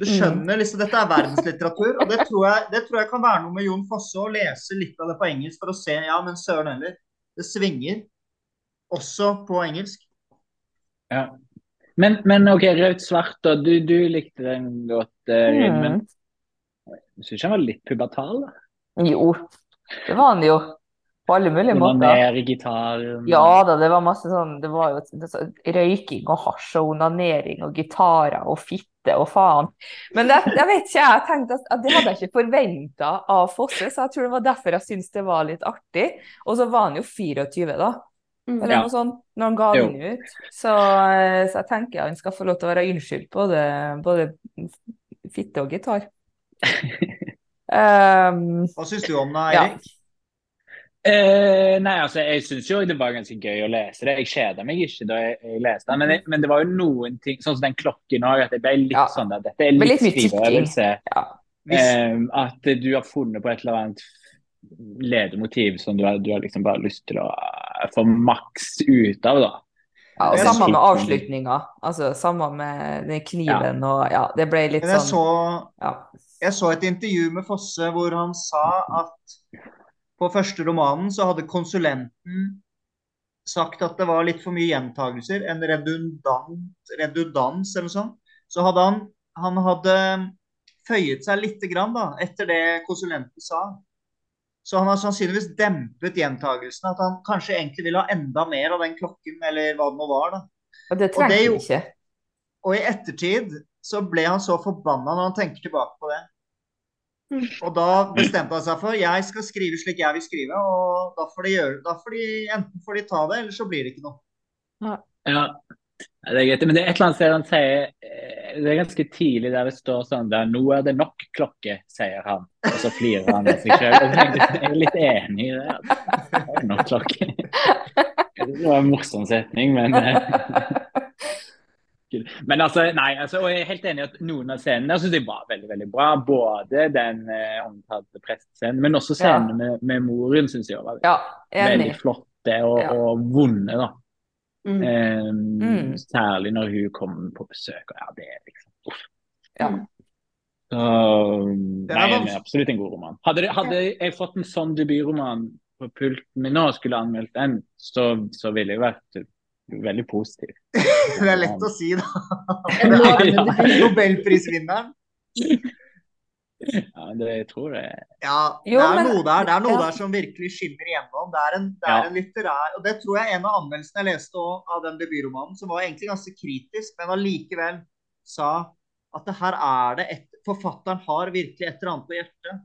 Du skjønner liksom dette er verdenslitteratur, og det tror, jeg, det tror jeg kan være noe med Jon Fosse å lese litt av det på engelsk for å se Ja, men søren heller. Det svinger. Også på engelsk. Ja. Men, men OK, Rødt svart, da. Du, du likte den godt, eh, Ryn, Mm. syns ikke han var litt pubertal? da? Jo, det var han jo. På alle mulige måter. Det var mer gitar. Ja da, det var masse sånn Det var jo det, så- røyking og hasj og onanering og gitarer og fitte og faen. Men det, jeg vet ikke, jeg tenkte at, at det hadde jeg ikke forventa av Fosse, så jeg tror det var derfor jeg syntes det var litt artig. Og så var han jo 24, da. Mm. Eller Ja. noe sånt, når han ga Jo. den ut. Så, så jeg tenker han skal få lov til å være unnskyldt både, både fitte og gitar. [laughs] Um, Hva syns du om det, Ja. Eirik? Eh, nei, altså, jeg syns jo det var ganske gøy å lese det. Jeg kjeda meg ikke da jeg, jeg leste det. Men, jeg, men det var jo noen ting, sånn som den klokken òg, at jeg ble litt Ja. sånn at dette er litt litt skriveøvelse. ja. Eh, at du har funnet på et eller annet ledemotiv som du har, du har liksom bare lyst til å eh, få maks ut av, da. ja, og samme med avslutninga. Altså samme med den kniven og Ja, det ble litt sånn så ja. Jeg så et intervju med Fosse hvor han sa at på første romanen så hadde konsulenten sagt at det var litt for mye gjentagelser, en redundant redundans eller noe sånt. Så hadde han, han hadde føyet seg lite grann da, etter det konsulenten sa. Så han har sannsynligvis dempet gjentagelsene. At han kanskje egentlig ville ha enda mer av den klokken, eller hva det nå var. da. Og det trenger han ikke. Og i ettertid så ble han så forbanna når han tenker tilbake på det. Mm. Og da bestemte han seg for jeg skal skrive slik jeg vil skrive, og da får de gjøre da får de, Enten får de ta det, eller så blir det ikke noe. Ja, det er greit. Men det er et eller annet sted han sier eh, Det er ganske tidlig der det står sånn der, 'Nå er det nok klokke', sier han. Og så flirer han av seg sjøl. Jeg er litt enig i det. altså. Det er nok klokke. [laughs] Det var en morsom setning, men eh, Men altså, nei, altså, og jeg er helt enig i at noen av scenene synes jeg var veldig veldig bra. Både den eh, omtalte prestescenen, men også scenene med, med moren syns jeg var Ja, veldig flotte og, Ja. og vonde. da. Mm. Eh, Mm. Særlig når hun kom på besøk. og ja, det er liksom uff. Ja. Så, nei, det er absolutt en god roman. Hadde, hadde jeg fått en sånn debutroman på pulten min nå og skulle anmeldt den, så, så ville jeg vært veldig positiv. [laughs] Det er lett å si, da. [laughs] [laughs] Nobelprisvinneren. Ja, det, jeg tror det Ja, det Jo, er men- noe der, det er noe ja. der som virkelig skinner igjennom. Det er en, det er Ja. en litterær Og det tror jeg en av anmeldelsene jeg leste også, av den debutromanen, som var egentlig ganske kritisk, men allikevel sa at det her er det et Forfatteren har virkelig et eller annet på hjertet.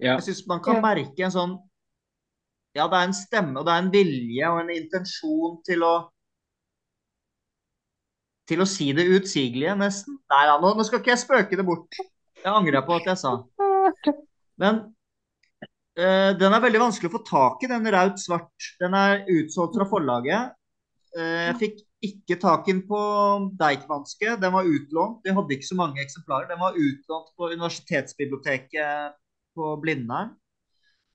Ja. Jeg syns man kan Ja. merke en sånn Ja, det er en stemme, og det er en vilje og en intensjon til å Til å si det utsigelige, nesten. Nei da, nå, nå skal ikke jeg spøke det bort. Jeg angrer på at jeg sa. Men eh, den er veldig vanskelig å få tak i, den Raut Svart. Den er utsolgt fra forlaget. Uh, jeg fikk ikke tak i den på Deichmanske. Den var utlånt. De hadde ikke så mange eksemplarer. Den var utlånt på Universitetsbiblioteket på Blindern.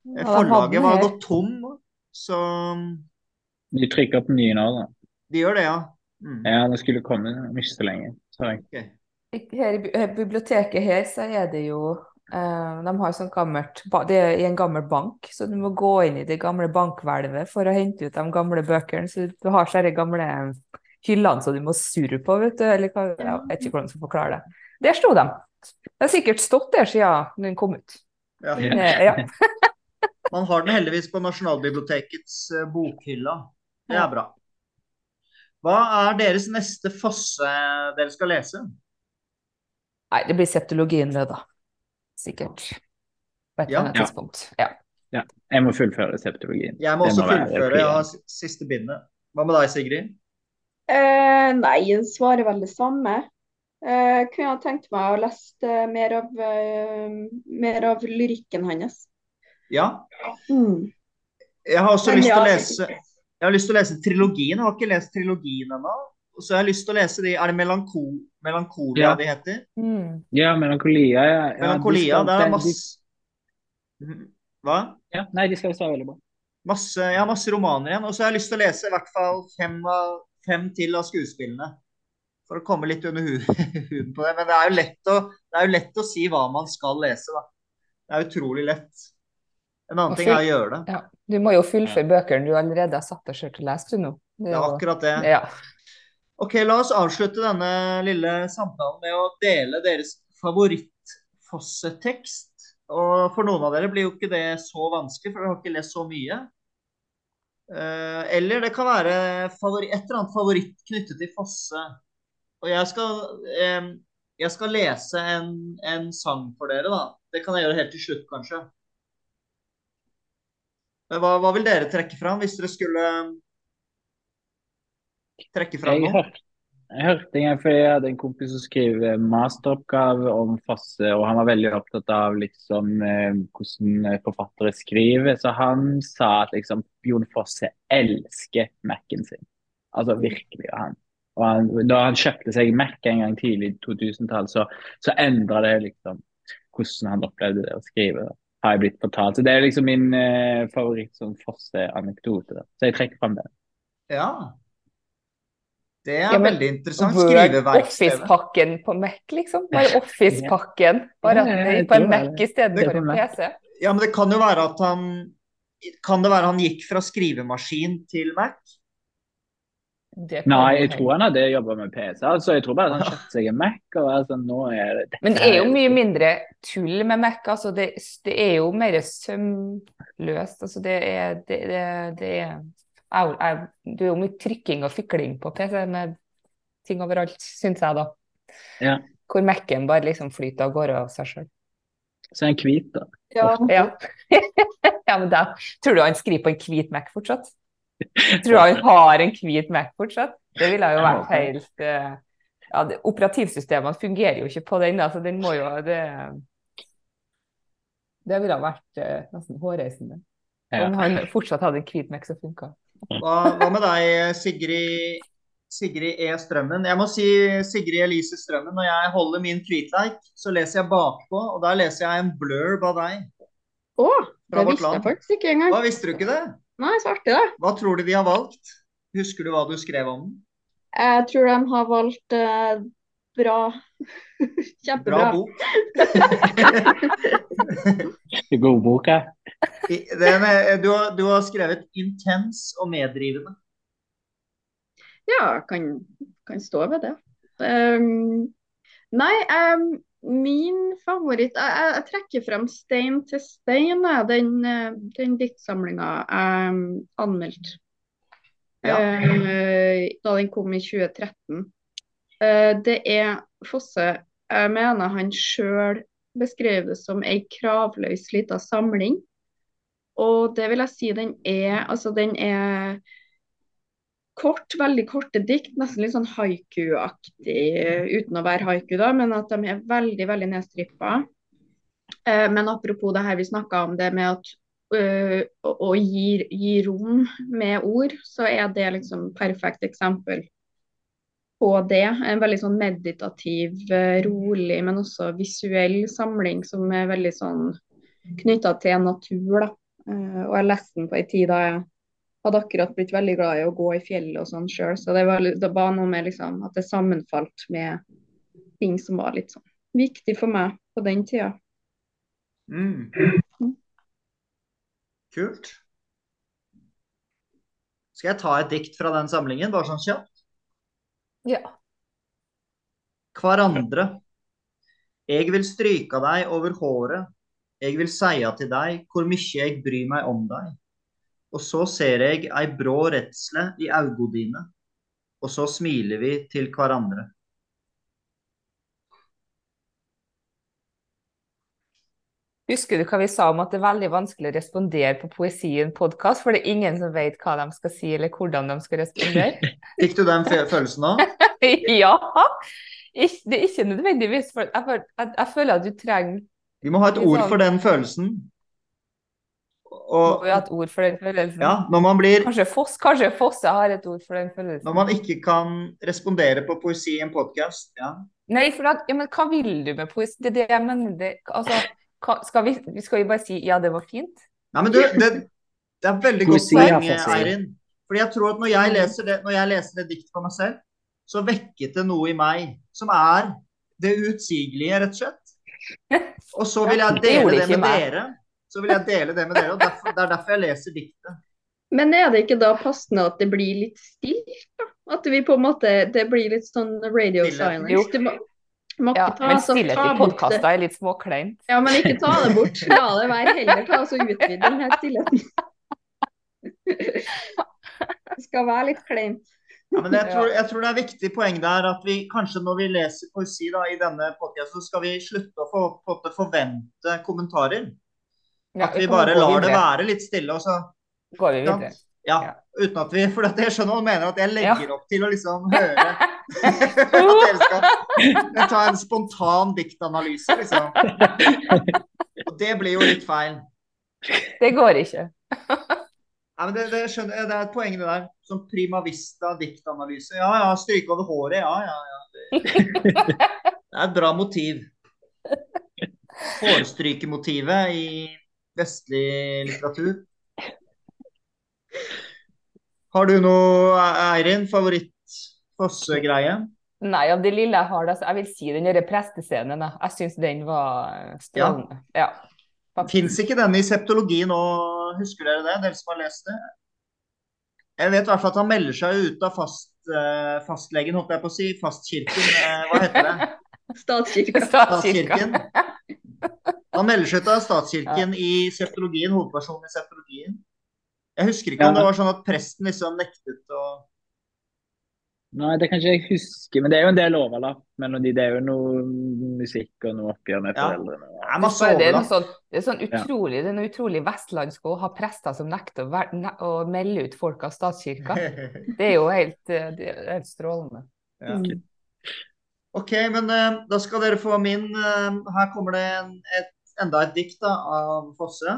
Eh, Ja, forlaget var gått tom, så De trykker på nye nå, da. de gjør det, ja. Mm. Ja, det skulle komme om ikke så lenge. Så jeg. ok. Her i eh, biblioteket her så er det jo Uh, de har sånn gammelt, det er i en gammel bank, så du må gå inn i det gamle bankhvelvet for å hente ut de gamle bøkene. Så du har sånne gamle hyllene som du må surre på, vet du. Eller hva, ja, jeg vet ikke hvordan jeg skal forklare det. Der sto de. Det har sikkert stått der siden den kom ut. Ja. Eh, ja. [laughs] Man har den heldigvis på Nasjonalbibliotekets eh, bokhylla. Det er bra. Hva er deres neste fosse dere skal lese? Nei, det blir septologien det, da. Sikkert. På et eller Ja. annet tidspunkt. Ja. Jeg må fullføre septologien. Jeg må Det også må fullføre. Jeg har siste bindet. Hva med deg, Sigrid? Eh, nei, svaret er vel det samme. Eh, kunne ha tenkt meg å lese mer av, eh, mer av lyrikken hans. Ja. Mm. Jeg har også Men lyst til å ja, lese Jeg har lyst til å lese trilogien. Jeg har ikke lest trilogien ennå. Så har jeg lyst til å lese de Er det Melanko Melankolia Ja. de heter? Mm. Ja, melankolia. Ja. Ja, de Melankolia. skal- Det er masse Mhm. Hva? Ja, nei, de skal være veldig bra. Masse, jeg har masse romaner igjen. Og så har jeg lyst til å lese i hvert fall fem, av, fem til av skuespillene. For å komme litt under [laughs] huden på det. Men det er, jo lett å, det er jo lett å si hva man skal lese, da. Det er utrolig lett. En annen Også, ting er å gjøre det. Ja. Du må jo fullføre bøkene du allerede har satt deg selv til å lese, du nå. Det er jo- akkurat det. Ja. Ok, la oss avslutte denne lille samtalen med å dele deres favorittfossetekst. Og for noen av dere blir jo ikke det så vanskelig, for dere har ikke lest så mye. Eh, eller det kan være et eller annet favoritt knyttet til Fosse. Og jeg skal, eh, jeg skal lese en, en sang for dere, da. Det kan jeg gjøre helt til slutt, kanskje. Hva, hva vil dere trekke fram, hvis dere skulle trekke fram noe? jeg hørte en for jeg hadde en kompis som skrev eh, masteroppgave om Fosse, og han var veldig opptatt av liksom, eh, hvordan eh, forfattere skriver. Så han sa at liksom, Jon Fosse elsker Mac-en sin. Altså virkelig. Han. Og han, da han kjøpte seg Mac en gang tidlig i 2000-tallet, så, så endra det liksom hvordan han opplevde det å skrive. Da. Har jeg blitt fortalt. Så det er liksom min eh, favoritt sånn Fosse-anekdote. Så jeg trekker fram den. Ja. Det er Ja, men veldig interessant. Skriveverkstedet. Office-pakken på Mac, liksom. Bare Office-pakken. Bare at det er på en Mac i istedenfor Det er en. PC. Ja, men det kan jo være at han Kan det være han gikk fra skrivemaskin til Mac? Det Nei, jeg tror han hadde jobba med PC. altså Jeg tror bare han kjøpte seg en Mac. og sånn, nå er det dette Men det er jo mye mindre tull med Mac. Altså det, det er jo mer sømløst. Altså det er, det, det, det er jeg, jeg, Det er jo mye trykking og fikling på PC med ting overalt, syns jeg, da. Ja. Hvor Mac-en bare liksom flyter av gårde av seg sjøl. Så er han hvit, da. Ja, Ja. [laughs] ja, men da tror du han skriver på en hvit Mac fortsatt? Tror du han har en hvit Mac fortsatt? Det ville jo vært helt eh, ja, det, Operativsystemene fungerer jo ikke på den, så den må jo Det, det ville ha vært eh, nesten hårreisende. Om han fortsatt hadde en hvit Mac som funka. Hva, hva med deg, Sigrid, Sigrid E. Strømmen? Jeg må si Sigrid Elise Strømmen. Når jeg holder min tweetleik, så leser jeg bakpå, og der leser jeg en blurb av deg. Å, det visste jeg faktisk ikke engang. Hva visste du ikke det? Nei, så artig, da. Hva tror du de har valgt? Husker du hva du skrev om den? Jeg tror de har valgt eh, bra. [laughs] Bra bok. God bok, ja. Den, er- du, har, du har skrevet 'intens og medrivende'. Ja, kan, kan stå ved det. Um, nei, ehm, min favoritt jeg, jeg, trekker frem 'Stein til stein', den, eh, den diktsamlinga jeg um, anmeldte Ja. Uh, da den kom i 2013. Uh, det er Fosse Jeg mener han sjøl beskrev det som ei kravløs lita samling. Og det vil jeg si den er Altså, den er kort, veldig korte dikt, nesten litt sånn haiku-aktig, uten å være haiku, da, men at de er veldig, veldig nedstrippa. Eh, men apropos det her vi snakka om, det med at øh, å, å gi, gi rom med ord, så er det liksom perfekt eksempel på det. En veldig sånn meditativ, eh, rolig, men også visuell samling som er veldig sånn knytta til natur, da. Eh, og jeg leste den på ei tid da jeg hadde akkurat blitt veldig glad i å gå i fjellet og sånn sjøl, så det var, det var noe med liksom at det sammenfalt med ting som var litt sånn viktig for meg på den tida. Mm. Kult. Skal jeg ta et dikt fra den samlingen, bare sånn kjapt? Ja. Hverandre. Jeg vil stryka deg over håret. Jeg vil seia til deg hvor mye jeg bryr meg om deg. Og så ser jeg ei brå redsle i auga dine, og så smiler vi til hverandre. Husker du hva vi sa om at det er veldig vanskelig å respondere på poesi i en podkast, for det er ingen som vet hva de skal si eller hvordan de skal respondere? [laughs] Fikk du den følelsen òg? [laughs] ja! Det er ikke nødvendigvis for jeg, føl- jeg, jeg føler at du trenger Vi må ha et ord for den følelsen. Må Og vi ha et ord for den følelsen? ja, når man blir Kanskje, Foss, kanskje Fosse har et ord for den følelsen? Når man ikke kan respondere på poesi i en podkast, ja. Nei, for at, ja, men hva vil du med poesi? Det er det jeg mener. Det, altså, hva, skal, vi, skal vi bare si ja, det var fint? Nei, men du, det, det er veldig godt Poesi poeng. Eirin. Fordi jeg tror at når jeg leser det, når jeg leser det diktet for meg selv, så vekket det noe i meg som er det utsigelige, rett og slett. [laughs] Og så vil jeg dele det ikke med meg. dere. Så vil jeg dele det med dere, og derfor, det er derfor jeg leser diktet. Men er det ikke da passende at det blir litt stilt. At vi på en måte Det blir litt sånn radio Stillhet. Silence. Du må, må Ja, ta, men stillhet i podkaster er litt småkleint. Ja, men ikke ta det bort. La det være. Heller ta oss og utvide den her stillheten. Det skal være litt kleint. Ja, men jeg tror, jeg tror det er viktig poeng der at vi kanskje når vi leser poesi da, i denne podkasten, så skal vi slutte å få, på en måte forvente kommentarer. Ja, At vi bare lar lar det være litt stille. og så Går vi videre. Ja, Ja. uten at vi For at jeg skjønner hva du mener, at jeg legger opp til å liksom [laughs] høre At dere skal ta en spontan diktanalyse, liksom. Og det blir jo litt feil. Det går ikke. Nei, men det, det, skjønner, det er et poeng det der. Som prima vista diktanalyse. Ja ja, stryke over håret. Ja ja ja. Det, det er et bra motiv. [laughs] Hårstrykemotivet i vestlig litteratur. Har du noe, Eirin, favoritt-Fosse-greie? Nei, av det lille jeg har, det så jeg vil si den derre prestescenen. Jeg syns den var strålende. Ja. faktisk. Fins ikke denne i septologi nå, husker dere det? Dere som har lest det? Jeg vet i hvert fall at han melder seg ut av fast, eh, fastlegen, holdt jeg på å si. Fastkirken. eh, hva heter det? Statskirka. [laughs] Statskirken. Han melder seg ut av statskirken i septologien, hovedpersonen i septologien. Jeg husker ikke om det var sånn at presten liksom nektet å Nei, det kan ikke jeg huske, men det er jo en del overlapp mellom de. Det er jo noe musikk og noe oppgjør med Ja. foreldrene. Det er masse Det er sånn, det er sånn Ja. utrolig, det er noe utrolig vestlandsk å ha prester som nekter å, ver- ne å melde ut folk av statskirka. [laughs] Det er jo helt, eh, det er helt strålende. Ja. OK, men uh, da skal dere få min uh, Her kommer det en, et, enda et dikt da, av Fosse.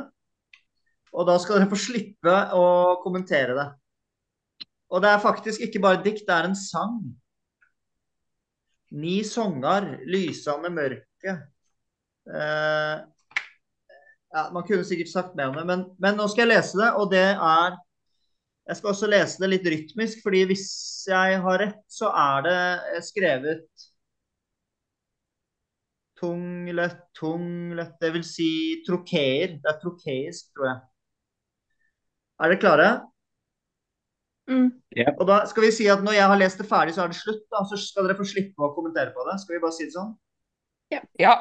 Og da skal dere få slippe å kommentere det. Og det er faktisk ikke bare et dikt, det er en sang. Ni songar, med mørke. Eh, ja, man kunne sikkert sagt mer om det, men, men nå skal jeg lese det, og det er Jeg skal også lese det litt rytmisk, fordi hvis jeg har rett, så er det eh, skrevet tunglet, tunglet Det vil si trokeer. Det er trokeisk, tror jeg. Er dere klare? Mm. Og da skal vi si at når jeg har lest det ferdig, så er det slutt. da, Så skal dere få slippe å kommentere på det. Skal vi bare si det sånn? Ja,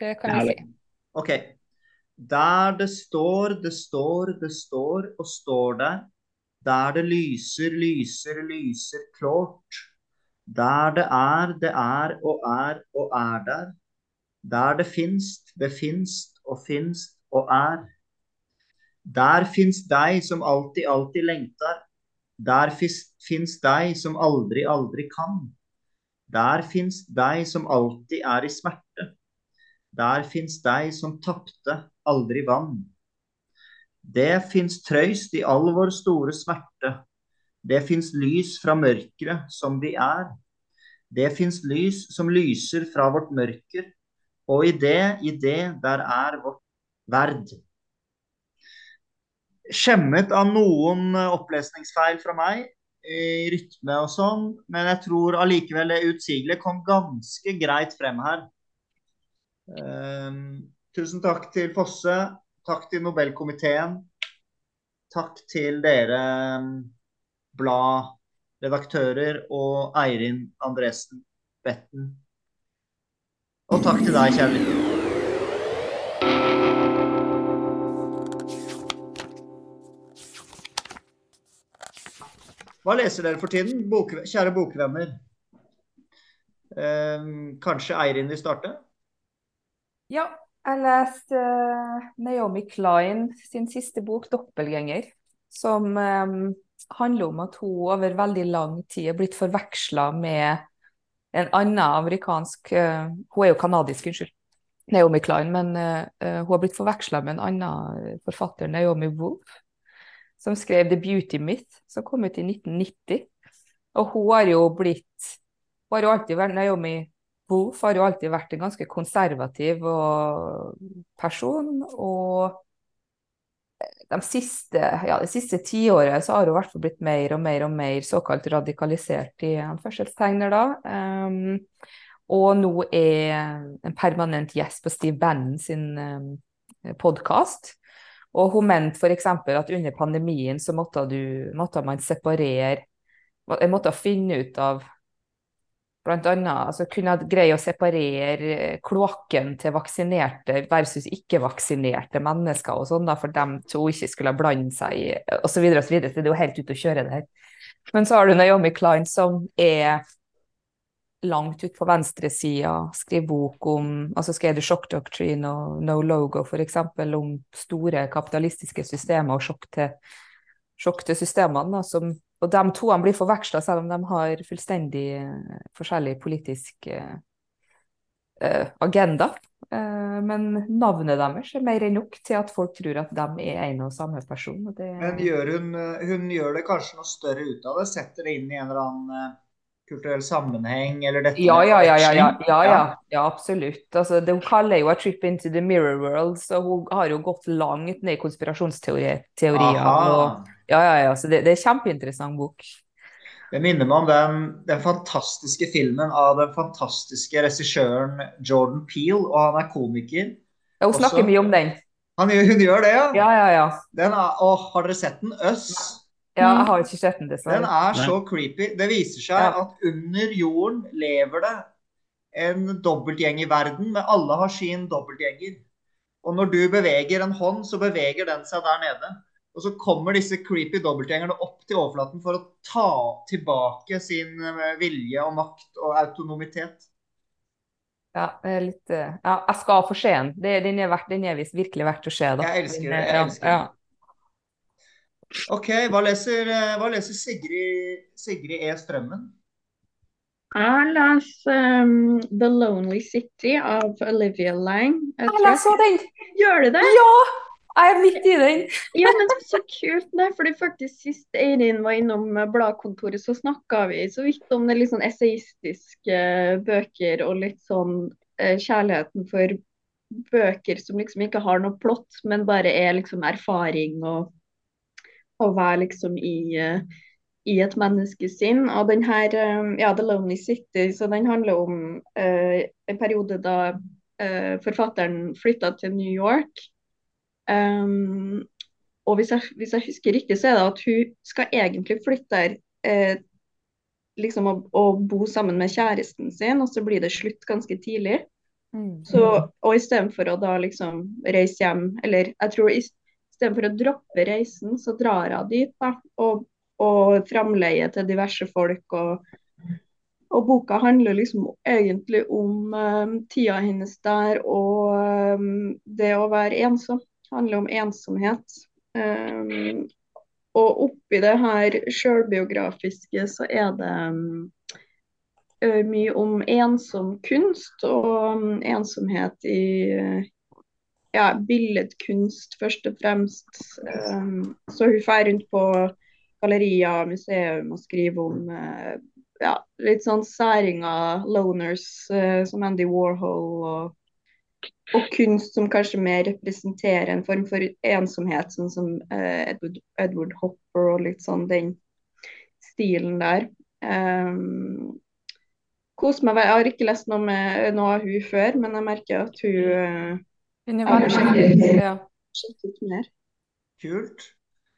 det kan vi si. OK. Der det står, det står, det står og står der. Der det lyser, lyser, lyser klart. Der det er, det er og er og er der. Der det finst, det finst og finst og er. Der finst deg som alltid, alltid lengtar. Der fins deg som aldri, aldri kan. Der finst deg som alltid er i smerte. Der finst deg som tapte, aldri vann. Det fins trøyst i all vår store smerte. Det fins lys fra mørket som vi er. Det fins lys som lyser fra vårt mørker. Og i det, i det, der er vårt verd. Skjemmet av noen eh, opplesningsfeil fra meg i rytme og sånn, men jeg tror allikevel det utsigelige kom ganske greit frem her. Um, Tusen takk til Fosse. Takk til Nobelkomiteen. Takk til dere mm, bladredaktører og Eirin Andresen Betten. Og takk til deg, kjære lytter. Hva leser dere for tiden, bok, kjære bokvenner? Eh, kanskje Eirin vil starte? Ja, jeg leste eh, Naomi Klein sin siste bok, 'Doppelgjenger', som eh, handler om at hun over veldig lang tid er blitt forveksla med en annen amerikansk uh, Hun er jo kanadisk, unnskyld. Naomi Klein, men eh, hun har blitt forveksla med en annen forfatter, Naomi Wolf, som skrev 'The Beauty Myth', som kom ut i 1990. Og hun har jo blitt Hun har jo alltid vært Naomi Wolf har jo alltid vært en ganske konservativ og person. Og de siste, ja, det siste tiåret så har hun i hvert fall blitt mer og mer og mer såkalt radikalisert i anførselstegner, da. Um, og nå er en permanent gjest på Steve Bannon sin um, podkast. Og hun mente f.eks. at under pandemien så måtte, du, måtte man separere måtte finne ut av Annet altså, kunne greie å separere kloakken til vaksinerte versus ikke-vaksinerte mennesker og sånn, da, for dem to ikke skulle blande seg osv. osv. Så, så det er jo helt ute å kjøre det her. Men så har du Naomi Klein som er langt ut på venstresida, skriver bok om altså skrev du Shock Doctrine og No Logo f.eks. om store kapitalistiske systemer og sjokk til, sjokk til systemene. Da, som, og de to blir forveksla selv om de har fullstendig uh, forskjellig politisk uh, agenda. Uh, men navnet deres er mer enn nok til at folk tror at de er en og samme person. Og det, Men gjør hun, hun gjør det kanskje noe større ut av det? Setter det inn i en eller annen kulturell sammenheng, eller dette ja, ja, ja, ja, ja, ja, ja, ja absolutt. Altså, det, hun kaller jo 'A trip into the mirror world', så hun har jo gått langt ned i konspirasjonsteorier. og, ja, ja, ja, så det, det er en kjempeinteressant bok. Det minner meg om den, den fantastiske filmen av den fantastiske regissøren Jordan Peele, og han er komiker. Ja, hun snakker Også- mye om den. Han, hun gjør det, ja? Ja, ja, ja. Den er, å, har dere sett den? Øss. ja jeg har ikke sett den, Den dessverre. er så creepy. Det viser seg Ja. at under jorden lever det en dobbeltgjeng i verden, men alle har sin dobbeltgjenger. Og når du beveger en hånd, så beveger den seg der nede. Og så kommer disse creepy dobbeltgjengerne opp til overflaten for å ta tilbake sin eh, vilje og makt og autonomitet. Ja, litt eh, Ja, jeg skal få se den. Det, den er, verdt, den er visst virkelig verdt å se, da. Jeg elsker det, jeg elsker det. ja. OK, hva leser, eh, hva leser Sigrid, Sigrid E. Strømmen? Jeg leser um, 'The Lonely City' av Olivia Lang. Jeg Jeg jeg leser den! Gjør du det? Ja! Jeg er midt i den. Ja, men så kult. Nei, fordi faktisk Sist Eirin var innom bladkontoret, så snakka vi så vidt om det litt sånn essayistiske eh, bøker og litt sånn eh, kjærligheten for bøker som liksom ikke har noe plott, men bare er liksom erfaring og å være liksom i, eh, i et menneskesinn. Og den her, eh, ja, 'The Lonely City', så den handler om eh, en periode da forfatteren flytta til New York. Um, og hvis jeg, hvis jeg husker riktig, så er det at hun skal egentlig flytte der eh, liksom å, å bo sammen med kjæresten sin, og så blir det slutt ganske tidlig. Så, og istedenfor å da liksom reise hjem, eller jeg tror istedenfor å droppe reisen, så drar hun dit, da. Og, og framleie til diverse folk. Og, og boka handler liksom egentlig om um, tida hennes der og um, det å være ensom. Handler om ensomhet. Um, og oppi det her sjølbiografiske så er det um, mye om ensom kunst og um, ensomhet i ja, billedkunst først og fremst. Um, så hun drar rundt på gallerier og museum og skriver om uh, ja, litt sånn særinger, loners, uh, som Andy Warhol og og kunst som kanskje mer representerer en form for ensomhet, sånn som eh, Edward, Edward Hopper og litt sånn den stilen der. Um, kos meg. Jeg har ikke lest noe, med, noe av hun før, men jeg merker at hun, uh, Hun er Ja, veldig sjekket ja. Ut mer. Kult.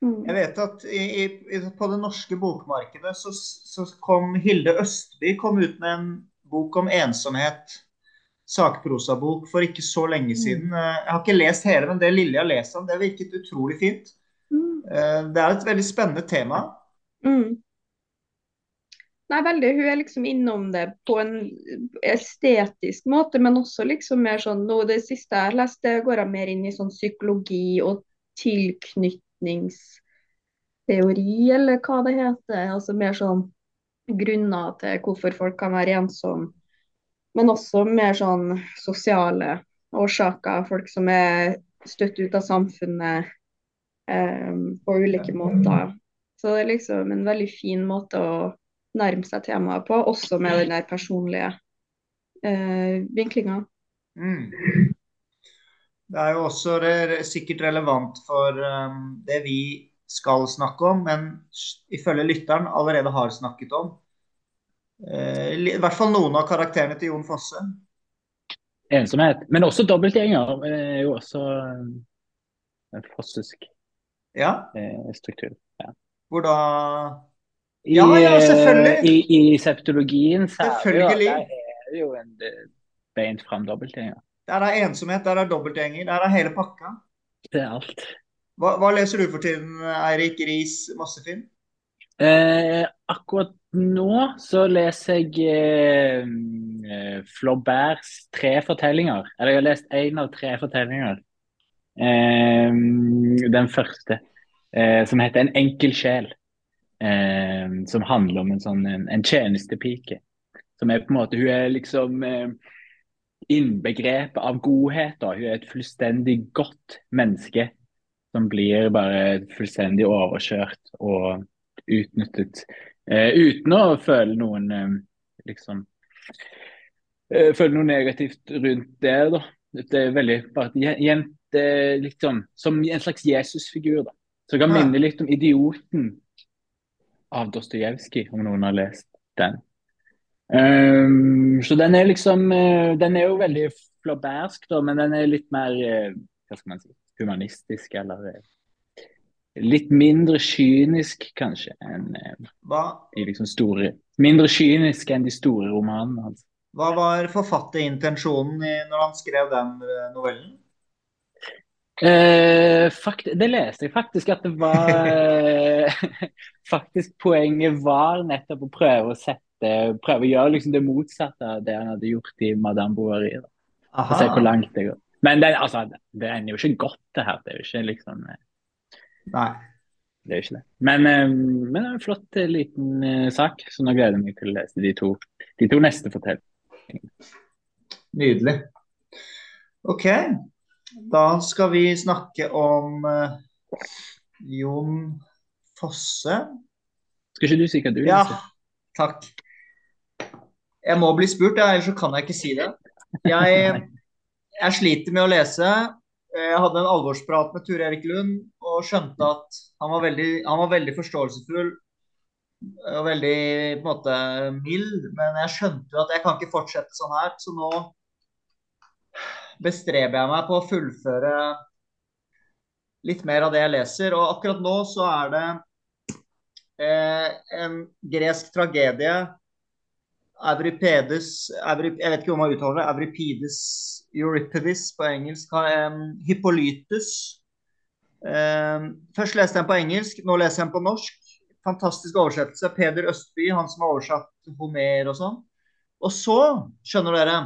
Mm. Jeg vet at i, i, i- på det norske bokmarkedet så, så kom Hilde Østby kom ut med en bok om ensomhet. Sakprosabok for ikke så lenge siden. Eh, Jeg har ikke lest hele, men det lille jeg har lest om, det virket utrolig fint. Mm. Eh, Det er et veldig spennende tema. Mm. Nei, veldig. Hun er liksom innom det på en estetisk måte, men også liksom mer sånn nå Det siste jeg har lest, det går jeg mer inn i sånn psykologi og tilknytningsteori, eller hva det heter. Altså mer sånn grunner til hvorfor folk kan være ensomme. Men også mer sånn sosiale årsaker. Folk som er støtt ut av samfunnet eh, på ulike måter. Så det er liksom en veldig fin måte å nærme seg temaet på, også med den der personlige eh, vinklinga. Mm. Det er jo også re sikkert relevant for um, det vi skal snakke om, men ifølge lytteren allerede har snakket om. Eh, I hvert fall noen av karakterene til Jon Fosse. Ensomhet. Men også dobbeltgjenger er jo også eh, en fossisk Ja, eh, struktur. Ja. hvor da Ja, ja, selvfølgelig. eh, I, i septologien Selvfølgelig. der er det jo en eh, beint fram dobbeltgjenger. Der er ensomhet, der er dobbeltgjenger, der er hele pakka. Det er alt. Hva, hva leser du for tiden, Eirik Riis Massefilm? Eh, akkurat nå så leser jeg eh, eh, Flauberts tre fortellinger. Eller jeg har lest én av tre fortellinger. Eh, den første, eh, som heter 'En enkel sjel'. Eh, som handler om en sånn en, en tjenestepike. Som er på en måte Hun er liksom eh, innbegrepet av godhet. da. Hun er et fullstendig godt menneske som blir bare fullstendig overkjørt og utnyttet. Eh, uten å føle noen eh, liksom eh, Føle noe negativt rundt det. da. Det er veldig bare jente liksom, Som en slags Jesusfigur. da. Så jeg kan minne litt om 'Idioten' av Dostojevskij, om noen har lest den. Um, så den er liksom Den er jo veldig flaubersk, da, men den er litt mer hva skal man si, humanistisk, eller litt mindre kynisk, kanskje, enn i Hva, de liksom store Mindre kynisk enn de store romanene hans. hva var forfatterintensjonen når han skrev den eh, novellen? Eh, fakt det leste jeg faktisk at det var eh, [laughs] Faktisk poenget var nettopp å prøve å sette Prøve å gjøre liksom det motsatte av det han hadde gjort i Madame Bovary. da. Og se hvor langt det går. Men det, altså, det ender jo ikke godt, det her. Det er jo ikke liksom eh, Nei. Det er jo ikke det. Men, eh, men det er en flott eh, liten eh, sak, så nå gleder jeg meg til å lese de to, de to neste fortellingene. Nydelig. OK. Da skal vi snakke om uh, Jon Fosse. Skal ikke du si hva du Ja, takk. Jeg må bli spurt, ellers så kan jeg ikke si det. Jeg, [laughs] jeg sliter med å lese. Jeg hadde en alvorsprat med Ture Erik Lund og skjønte at han var veldig, han var veldig forståelsesfull og veldig på en måte mild. Men jeg skjønte jo at jeg kan ikke fortsette sånn her, så nå bestreber jeg meg på å fullføre litt mer av det jeg leser. Og akkurat nå så er det eh, en gresk tragedie. Euripedes Eury, Jeg vet ikke om man uttaler det. Avripedes, Euripides på engelsk. Um, Hippolytus. Først leste jeg den på engelsk, nå leser jeg den på norsk. Fantastisk oversettelse. Peder Østby, han som har oversatt Homer og sånn. Og så, skjønner dere,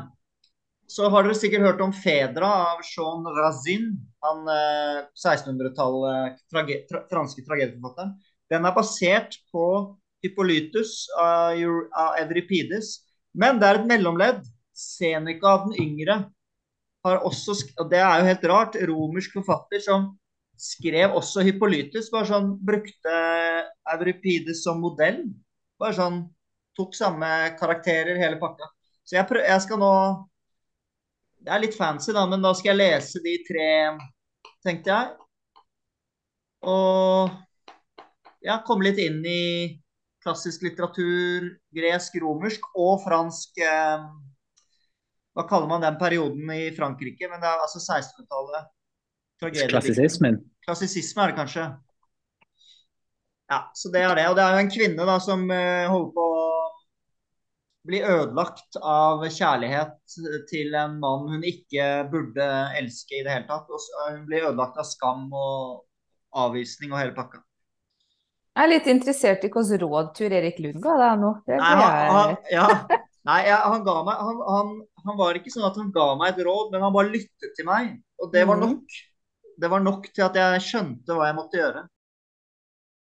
så har dere sikkert hørt om Fedra av Jean Razin. Han eh, 1600-tallet trage, tra, franske tragedieforfatteren. Den er basert på Hippolytus av, Evripides. Men det er et mellomledd. Seneca den yngre har også Og det er jo helt rart. Romersk forfatter som skrev også Hippolytus. Bare sånn brukte Euripides som modell. Bare sånn tok samme karakterer, hele pakka. Så jeg, prøv, jeg skal nå Det er litt fancy, da, men da skal jeg lese de tre, tenkte jeg. Og ja, komme litt inn i klassisk litteratur, gresk, romersk og fransk eh, Hva kaller man den perioden i Frankrike? Men det er altså 1600-tallet. Tragediedikt. Klassisismen. Klassisisme er det kanskje. Ja, så det er det. Og det er jo en kvinne da som eh, holder på å bli ødelagt av kjærlighet til en mann hun ikke burde elske i det hele tatt. Og hun blir ødelagt av skam og avvisning og hele pakka. Jeg er litt interessert i hvilke råd Tur Erik Lund ga deg nå. Det Nei, han, han, ja. Nei ja, han ga meg han, han, han var ikke sånn at han ga meg et råd, men han bare lyttet til meg. Og det var Mhm. nok. Det var nok til at jeg skjønte hva jeg måtte gjøre.